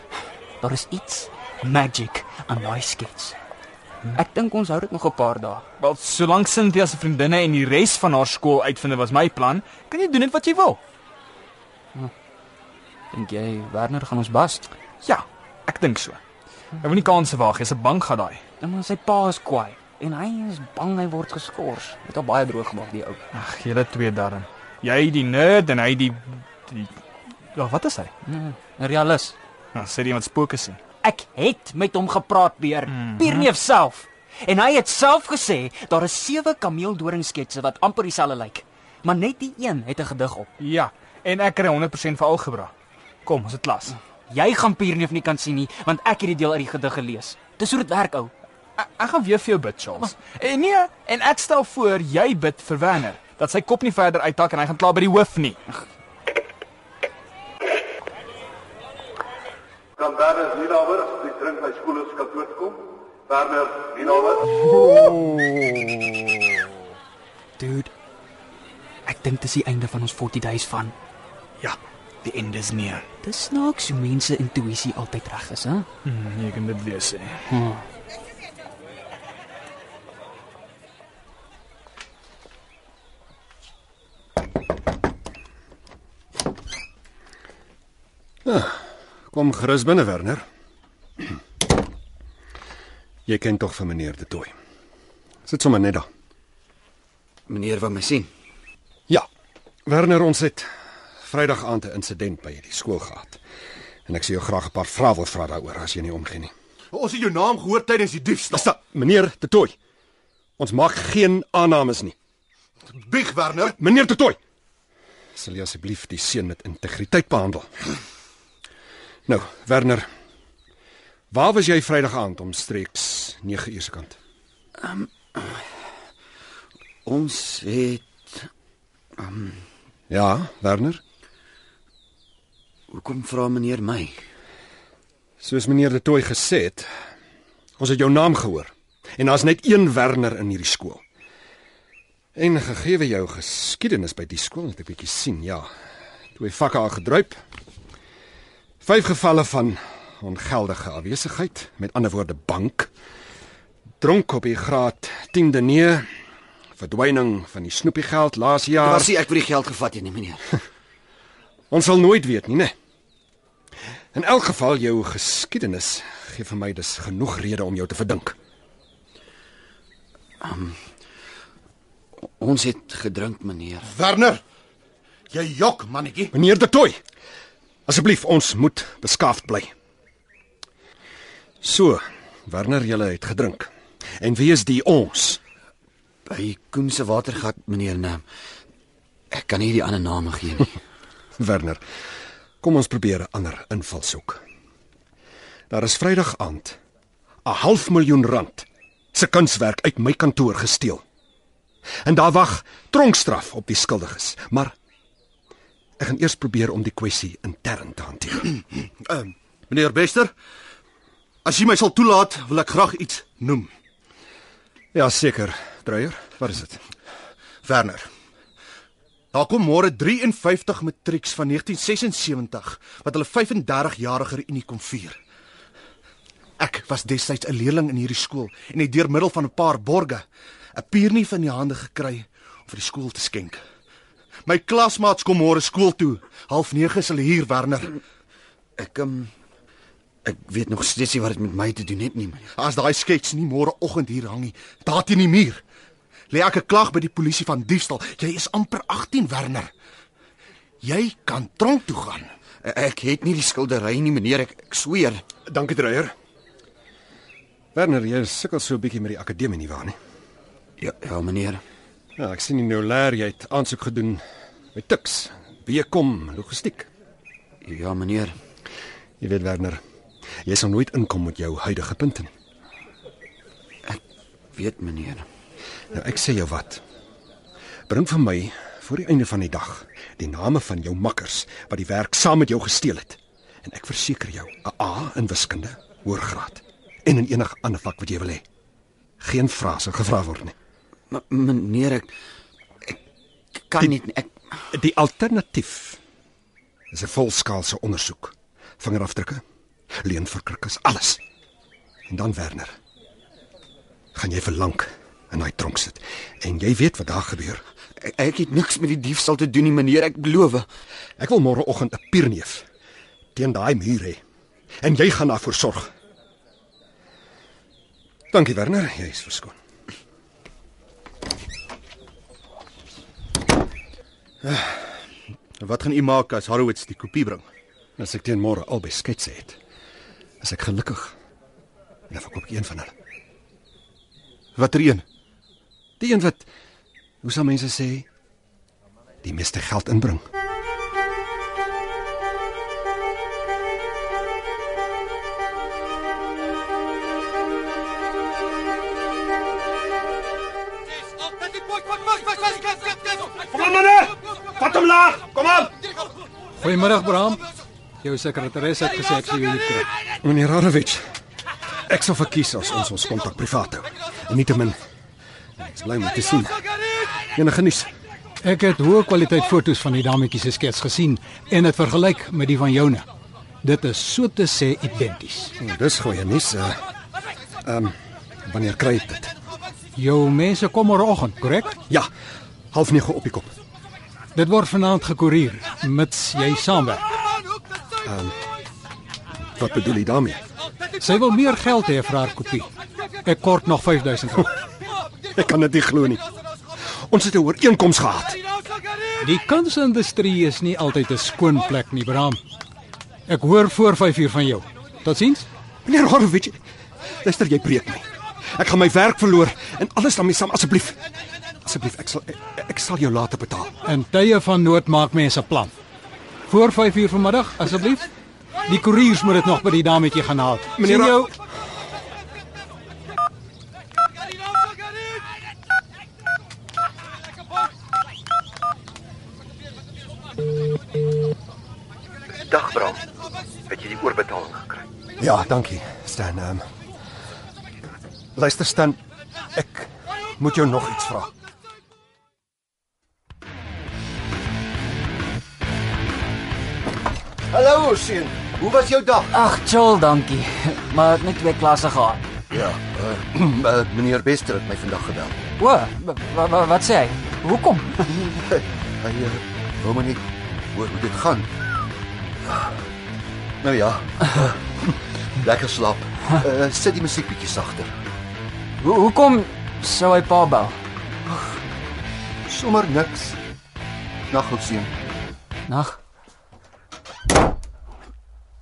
Daar is iets magic aan daai skets. Ek dink ons hou dit nog 'n paar dae. Wel, solank Cynthia se vriendinne en die res van haar skool uitvind was my plan, kan jy doen net wat jy wil. Dink jy Werner gaan ons bas? Ja, ek dink so. Ek wil nie kanse waag, jy's 'n bank gaan daai. Dan maar sy pa is kwaai en hy is bang hy word geskort. Het al baie droog gemaak die ou. Ag, julle twee darm. Jy die nerd en hy die die Ja, wat is hy? Hmm, 'n Realis. Nou, sê wat spooke sien. Ek het met hom gepraat, Beer. Mm -hmm. Pierneef self. En hy het self gesê daar is sewe kameeldoringsketse wat amper dieselfde lyk. Maar net die een het 'n gedig op. Ja, en ek kry 100% vir algebra. Kom, ons het klas. Jy gaan Pierneef nie kan sien nie, want ek het die deel uit die gedig gelees. Dis hoe dit werk, ou. Ek, ek gaan weer vir jou bid, Charles. En nee, en ek stel voor jy bid vir Werner dat sy kop nie verder uittak en hy gaan klaar by die hoof nie. Kan Werner Nienaber die drink by skool of kantoor kom? Werner Nienaber. Dude. Ek dink dis die einde van ons 40 days van. Ja, die einde is neer. Dis snaaks hoe mense intuïsie altyd reg is, hè? Hmm, jy kan dit weer sê. Hmm. Ah, kom gerus binne Werner. Jy ken tog vir meneer De Tooy. Sit sommer net daar. Meneer wat my sien. Ja. Werner, ons het Vrydag aand 'n insident by die skool gehad. En ek sê jou graag 'n paar vrae wil vra daaroor as jy nie omgee nie. Ons het jou naam gehoor tydens die diefstal. Sta, meneer De Tooy. Ons maak geen aannames nie. Bieg Werner. Meneer De Tooy. Sal jy asseblief die seun met integriteit behandel? Nou, Werner. Waar was jy Vrydag aand omstreeks 9uur se kant? Um, ons het um, Ja, Werner. Hoekom vra meneer my? Soos meneer De Tooy gesê het, ons het jou naam gehoor en daar's net een Werner in hierdie skool. En gegee jou geskiedenis by die skool, het ek bietjie sien, ja. Twee vakke al gedruip. Vyf gevalle van ongeldige afwesigheid, met ander woorde bank. Dronk op die graad 10de nee. Verdwyning van die snoepiegeld laas jaar. Was nie ek vir die geld gevat het nie, meneer. Ons sal nooit weet nie, né? In elk geval jou geskiedenis gee vir my dus genoeg rede om jou te verdink. Um, ons het gedrink, meneer. Werner. Jy jok, mannetjie. Meneer De Tooy. Asseblief, ons moet beskaafd bly. So, Werner, jy het gedrink. En wie is die ons? By Koen se watergat, meneer Naam. Ek kan nie die ander name gee nie. Werner, kom ons probeer 'n ander invalshoek. Daar is Vrydag aand 'n half miljoen rand se kunswerk uit my kantoor gesteel. En daar wag tronkstraf op die skuldiges, maar ek gaan eers probeer om die kwessie intern te hanteer. Ehm, uh, meneer Bester, as jy my sal toelaat, wil ek graag iets noem. Ja, seker, Dreyer. Wat is dit? Werner. Daar kom môre 53 matrieks van 1976 wat hulle 35-jarige reunie kom vier. Ek was destyds 'n leerling in hierdie skool en het deur middel van 'n paar borge 'n piernie van die hande gekry om vir die skool te skenk. My klasmaats kom môre skool toe. Half 9 is hulle hier, Werner. Ek um, ek weet nog steeds nie wat dit met my te doen het nie. Meneer. As daai skets nie môre oggend hier hang nie, daar teen die muur. Lê ek 'n klag by die polisie van diefstal. Jy is amper 18, Werner. Jy kan tronk toe gaan. Ek het nie die skildery nie, meneer, ek, ek sweer. Dankie, Dreyer. Werner, jy sukkel so 'n bietjie met die akademie nie waar nie? Ja, ja, meneer. Ja, ek sien jy nou leer jy het aansoek gedoen by Tux. Bekom logistiek. Ja, meneer. Jy weet Werner, jy sal nooit inkom met jou huidige punte nie. Ek weet, meneer. Nou ek sê jou wat. Bring vir my voor die einde van die dag die name van jou makkers wat die werk saam met jou gesteel het. En ek verseker jou, 'n A in wiskunde, hoërgraad en in enige ander vak wat jy wil hê. Geen vrae sal gevra word nie. Maar meneer ek ek kan nie ek Die alternatief is 'n volskaalse ondersoek. Vingerafdrukke, leenverkrikkers, alles. En dan Werner. Gaan jy vir lank in daai tronk sit. En jy weet wat daar gebeur. ek, ek het niks met die diefstal te doen nie meneer, ek beloof. Ek wil môreoggend 'n pierneef teen daai muur hê. En jy gaan daarvoor sorg. Dankie Werner, jy is verskoon. Wat gaan u maak as Harrowitz die kopie bring? As ek teen môre albei sketse het, is ek gelukkig. En dan verkoop ek een van hulle. Watter een? Die een wat hoe sal mense sê die meeste geld inbring. Kom aan manne! Vat hom laag. Kom aan. Goeiemiddag Bram. Jou sekretaris het gesê ek sou jou hier kry. Meneer Radowitz, ek sal verkies as ons ons kontak privaat hou. En nietemin ek is bly om te sien. Enige nuus? Ek het hoë kwaliteit foto's van die dametjie se skets gesien en dit vergelyk met die van joune. Dit is so te sê identies. Oh, dis goeie nuus. Uh, Ehm um, wanneer kry ek dit? Jou mense kom môreoggend, korrek? Ja, half 9 op die kop. Dit word vanaand gekoerier mits jy saamwerk. Wat bedoel jy daarmee? Sy wil meer geld hê vir haar kopie. Ek kort nog 5000 rand. Ek kan dit nie glo nie. Ons het 'n ooreenkoms gehad. Die kunsindustrie is nie altyd 'n skoon plek nie, Bram. Ek hoor voor 5uur van jou. Totsiens. Meneer Horowitz, luister jy preek my. Ek gaan my werk verloor en alles daarmee saam asseblief. Asseblief, ek sal ek, ek sal jou later betaal. In tye van nood maak mense plan. Voor 5uur vanmiddag, asseblief. Die koeriers moet dit nog by die dametjie gaan haal. Meneer Sien jou. Dag Bram. Het jy die oorbetaling gekry? Ja, dankie, Stan. Um, luister Stan, ek moet jou nog iets vra. Hallo seun. Hoe was jou dag? Ag, chill, dankie. Maar net twee klasse gehad. Ja, uh, uh, meneer Bester het my vandag gebel. O, wa- wa- wat sê hy? Hoekom? Hy uh, wou net hoor hoe dit gaan. Nou ja. Lekker slaap. Uh, sit die musiek bietjie sagter. Hoe hoekom sou hy pa bel? Sommer niks. Nag ou seun. Nag.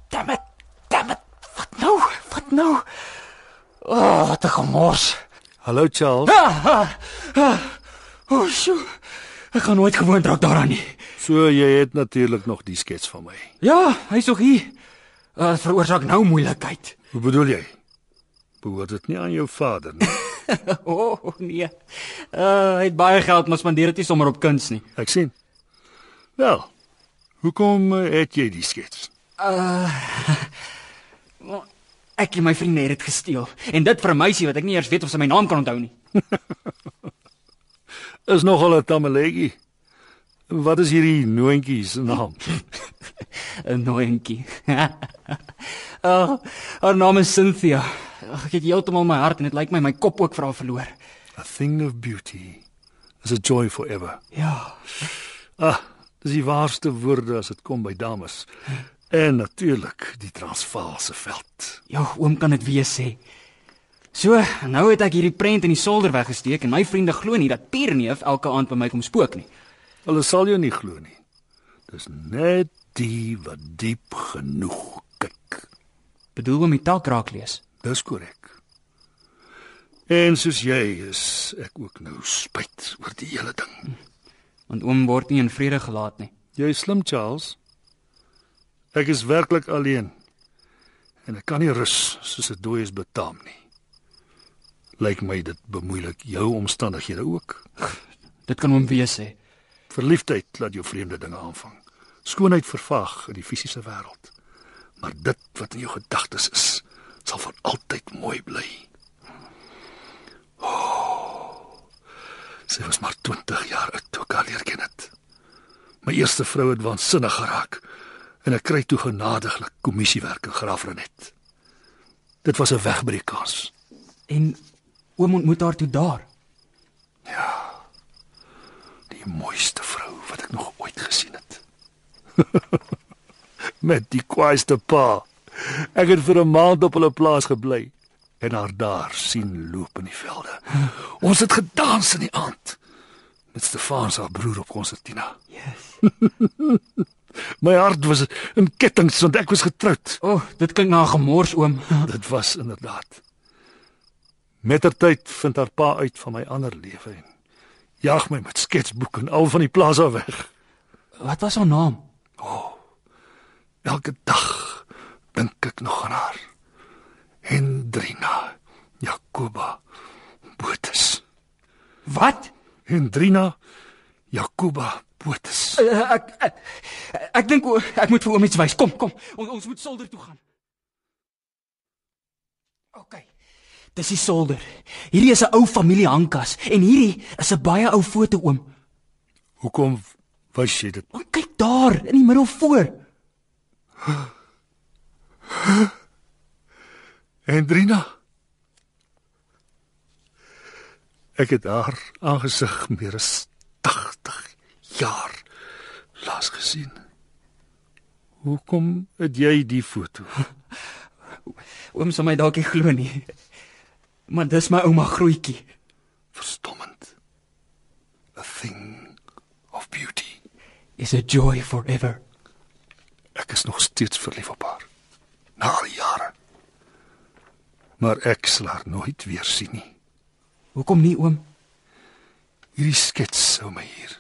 Damn it. Damn it. Wat nou? Wat nou? O, oh, wat 'n gemors. Hallo Charles. Ah, ah, ah. O, oh, sjoe. Ek gaan nooit gewoond raak daaraan nie. So jy het natuurlik nog die skets van my. Ja, hy's nog hier. Uh, veroorsaak nou moeilikheid. Hoe bedoel jy? Behoort dit nie aan jou vader nie. O oh, nee. Uh, hy het baie geld, maar spandeer dit nie sommer op kuns nie. Ek sien. Wel. Hoekom eh, het jy die skets? Ek en my vriende het dit gesteel en dit vir 'n meisie wat ek nie eers weet of sy my naam kan onthou nie. Is nogal 'n tamaletjie. Wat is hierdie noontjie se naam? 'n Nooientjie. oh, haar naam is Cynthia. Ag, Ek het heeltemal my hart en dit lyk my my kop ook vir haar verloor. A thing of beauty is a joy forever. Ja. Ah, dis die waarste woorde as dit kom by dames. En natuurlik die Transvaalse veld. Jou oom kan dit weer sê. So, nou het ek hierdie prent in die solder weggesteek en my vriende glo nie dat Pierneef elke aand by my kom spook nie. Hulle sal jou nie glo nie. Dis net die wat diep genoeg kyk. Bedoel oom die taak raak lees. Dis korrek. En soos jy is ek ook nou spyt oor die hele ding. Want oom word nie in vrede gelaat nie. Jy is slim, Charles. Ek is werklik alleen. En ek kan nie rus soos 'n dooies betaam nie. Lyk my dit bemoeilik jou omstandighede ook. Dit kan oom weer sê. Verliefdheid laat jou vreemde dinge aanvang. Skoonheid vervaag in die fisiese wêreld. Maar dit wat in jou gedagtes is, sal vir altyd mooi bly. Oh, sy was maar 20 jaar oud toe ek haar leer ken het. My eerste vrou het waansinnig geraak en ek kry toe genadiglik kommissiewerk in Graafrenet. Dit was 'n wegbreekkas. En oom ontmoet haar toe daar. Die mooiste vrou wat ek nog ooit gesien het. Met die kwaaiste pa. Ek het vir 'n maand op hulle plaas gebly en haar daar sien loop in die velde. Ons het gedans in die aand met Stefan se broer op konsertina. Yes. My hart was in kettinge want ek was getroud. O, oh, dit klink na 'n gemors oom. Dit was inderdaad. Mettertyd vind haar pa uit van my ander lewe en jaag my met sketsboek en al van die plaas af weg. Wat was haar naam? Elke dag dink ek nog aan haar. Hendrina Jakoba Botus. Wat? Hendrina Jakoba Botus. Uh, ek ek, ek dink o- ek moet vir oom iets wys. Kom, kom. Ons ons moet solder toe gaan. OK. Dis die solder. Hierdie is 'n ou familie hangkas en hierdie is 'n baie ou foto oom. Hoekom wys jy dit? Maar kyk daar in die middel voor. Hendrina. Ek het haar aangesig meer as 80 jaar laas gesien. Hoekom het jy die foto? Oom sal my dalk nie glo nie. Maar dis my ouma grootjie. Verstommend. A thing of beauty. Is a joy forever. Ek is nog steeds verlief op haar. Na al die jare. Maar ek sal haar nooit weer sien nie. Hoekom nie oom? Hierdie skets hou my hier.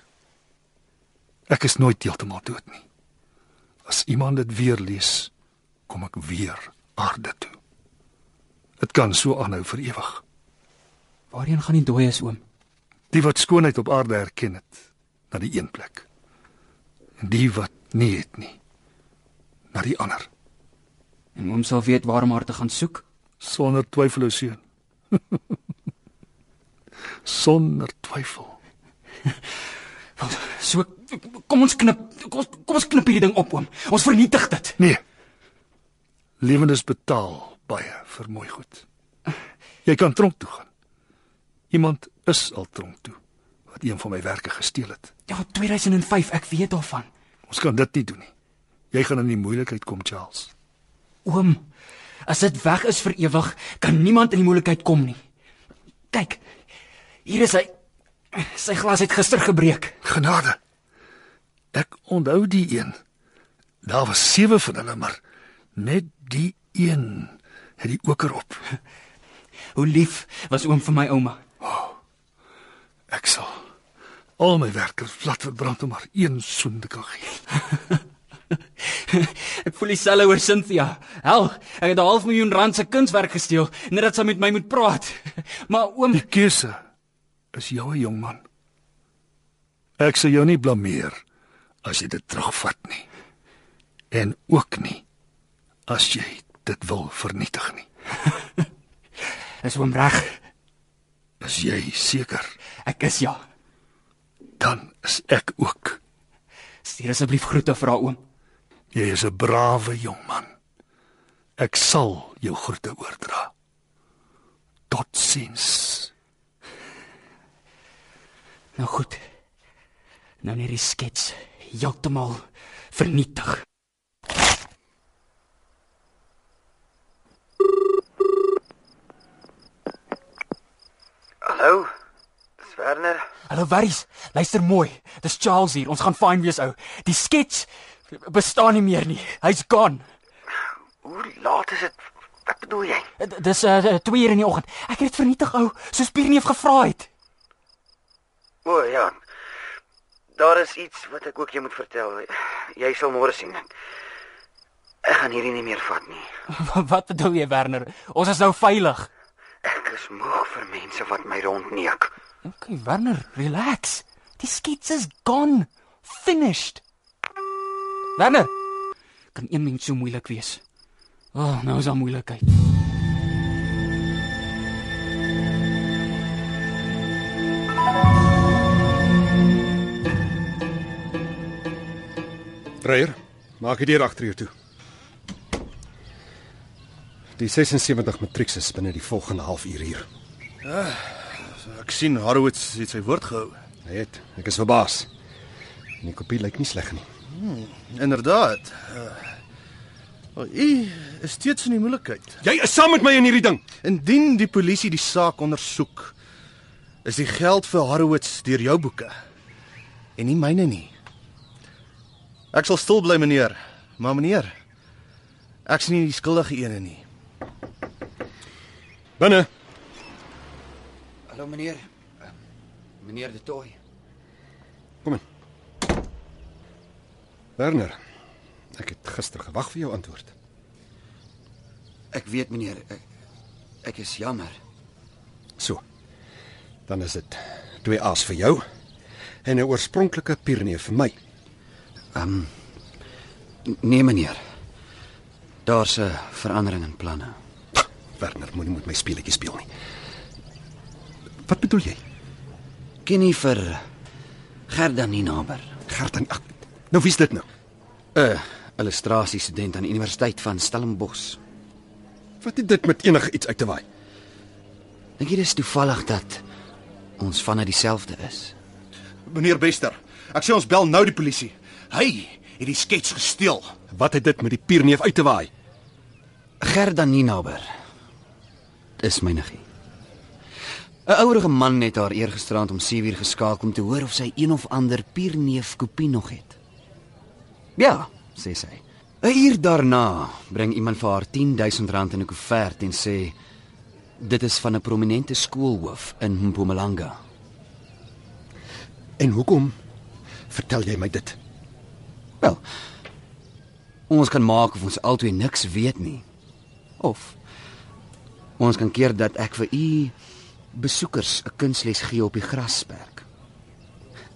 Ek is nooit heeltemal dood nie. As iemand dit weer lees, kom ek weer aarde toe. Dit kan so aanhou vir ewig. Waarheen gaan die dooies oom? Die wat skoonheid op aarde herken het, na die een plek. En die wat nie het nie, na die ander. En oom sal weet waar om haar te gaan soek. Sonder twyfel, o seun. Sonder twyfel. So kom ons knip kom, ons- kom ons knip hierdie ding op oom. Ons vernietig dit. Nee. Lewendes betaal baie vir mooi goed. Jy kan tronk toe gaan. Iemand is al tronk toe wat een van my werke gesteel het. Ja, 2005, ek weet daarvan. Ons kan dit nie doen nie. Jy gaan in die moeilikheid kom, Charles. Oom, as dit weg is vir ewig, kan niemand in die moeilikheid kom nie. Kyk. Hier is hy. Sy glas het gister gebreek. Genade. Ek onthou die een. Daar was sewe van hulle, maar net die een het die oker op. Hoe lief was oom vir my ouma. Ek sal al my werkers plat verbrand om maar een soen te kan gee. Ek voel dieselfde oor Cynthia. Hel, ek het 'n half miljoen rand se kunswerk gesteel net dat sy met my moet praat. Maar oom, Die keuse is joue jong man. Ek sal jou nie blameer as jy dit terugvat nie. En ook nie as jy dit wil vernietig nie. is oom reg. Is jy seker? Ek is ja. Dan is ek ook. Stuur asseblief groete vir haar oom. Jy is 'n brawe jong man. Ek sal jou groete oordra. Totsiens. Nou goed. Nou net die skets heeltemal vernietig. Hallo. Dis Werner. Hallo Warries, luister mooi. Dis Charles hier. Ons gaan fyn wees ou. Die skets bestaan nie meer nie. Hy's gone. Hoe laat is dit? Wat bedoel jy? D- Dis uh 2 uur in die oggend. Ek het dit vernietig ou, soos Pierneef gevra het. O ja. Daar is iets wat ek ook jou moet vertel. Jy sal môre sien. Ek gaan hierdie nie meer vat nie. Wat bedoel jy Werner? Ons is nou veilig. Is moeg vir mense wat my rondneek. Okay, Werner, relax. Die skets is gone. Finished. Werner, kan een mens so moeilik wees? O, oh, nou is daar moeilikheid. Dreyer, maak die deur agter jou toe. Die 76 matrieks is binne die volgende halfuur hier. Ek sien Harrowitz het sy woord gehou. Hy het, ek is verbaas. En die kopie lyk nie sleg nie. Inderdaad. Uh, oh, u is steeds in die moeilikheid. Jy is saam met my in hierdie ding. Indien die polisie die saak ondersoek, is die geld vir Harrowitz deur jou boeke en nie myne nie. Ek sal stil bly, meneer. Maar meneer, ek sien nie die skuldige ene nie. Binne. Hallo meneer. Uh, meneer De Tooy. Kom in. Werner, ek het gister gewag vir jou antwoord. Ek weet meneer, ek, ek is jammer. So. Dan is dit twee A's vir jou en 'n oorspronklike Pyrenee vir my. Ehm um, nee meneer. Daar's 'n verandering in planne. Werner, moenie met my speletjies speel nie. Wat bedoel jy? Ken jy vir Gerda Ninaber? Gerda, ag, nou wie's dit nou? 'n Illustrasiestudent aan die Universiteit van Stellenbosch. Wat het dit met enige iets uit te waai? Dink jy dis toevallig dat ons vanne dieselfde is? Meneer Bester, ek sê ons bel nou die polisie. Hy het die skets gesteel. Wat het dit met die pierneef uit te waai? Gerda Ninaber is my niggie. 'n Ouerige man het haar eergisterand om 7uur geskakel om te hoor of sy een of ander pierneef kopie nog het. Ja, sê sy. 'n Uur daarna bring iemand vir haar R10000 in 'n koevert en sê dit is van 'n prominente skoolhoof in Mpumalanga. En hoekom vertel jy my dit? Wel, ons kan maak of ons albei niks weet nie. Of ons kan keer dat ek vir u besoekers 'n kunsles gee op die grasperk.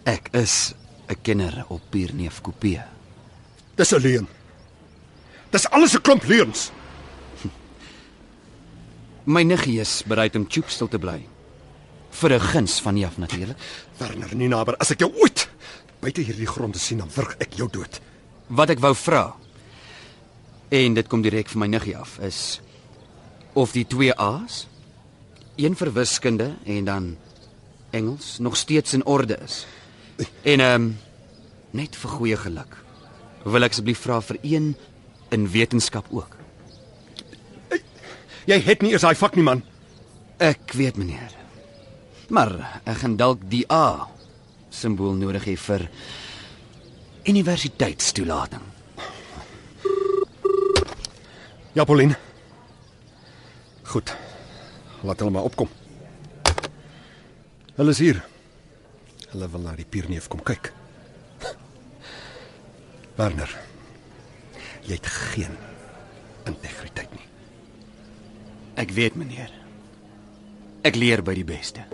Ek is 'n kenner op Pierneef Kopie. Dis 'n leuen. Dis alles 'n klomp leuns. My niggie is bereid om choop stil te bly. Vir 'n guns van Jaf natuurlik. Werner, nie nader as ek jou ooit buite hierdie grond te sien dan wurg ek jou dood. Wat ek wou vra. En dit kom direk van my niggie af is of die twee A's, een vir wiskunde en dan Engels nog steeds in orde is. En ehm um, net vir goeie geluk. Wil ek asseblief vra vir een in wetenskap ook. Jy het nie eers daai vak nie man. Ek weet meneer. Maar ek gaan dalk die A simbool nodig hê vir universiteitstoelating. Ja, Pauline. Goed. Laat hulle maar opkom. Hulle is hier. Hulle wil na die pierneef kom kyk. Werner. Jy het geen integriteit nie. Ek weet meneer. Ek leer by die beste.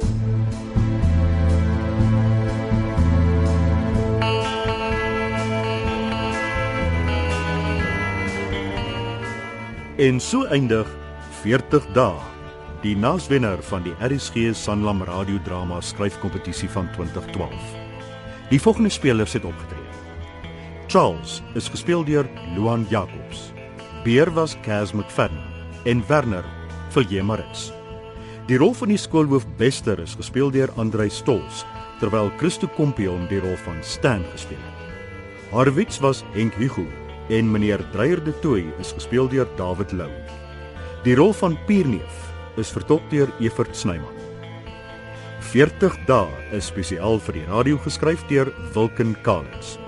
En so eindig 40 dae. Die naaswenner van die RSG Sanlam radiodrama skryfkompetisie van 2012. Die volgende spelers het opgetree. Charles is gespeel deur Luan Jacobs. Beer was Cas McFadden en Werner vir Marits. Die rol van die skoolhoof Bester is gespeel deur Andrei Stols, terwyl Christo Kompion die rol van Stan gespeel het. Harwitz was Henk Hugo en meneer Dreyer de Tooy is gespeel deur David Lou. Die rol van Pierneef is vertolk deur Evert Snyman. 40 dae is spesiaal vir die radio geskryf deur Wilken Kalens.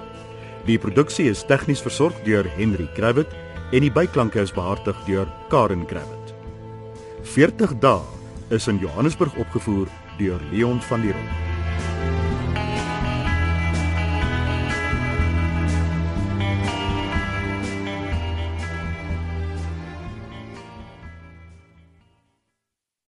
Die produksie is tegnies versorg deur Henry Krabbit en die byklanke is behartig deur Karen Krabbit. 40 dae is in Johannesburg opgevoer deur Leon van der Merwe.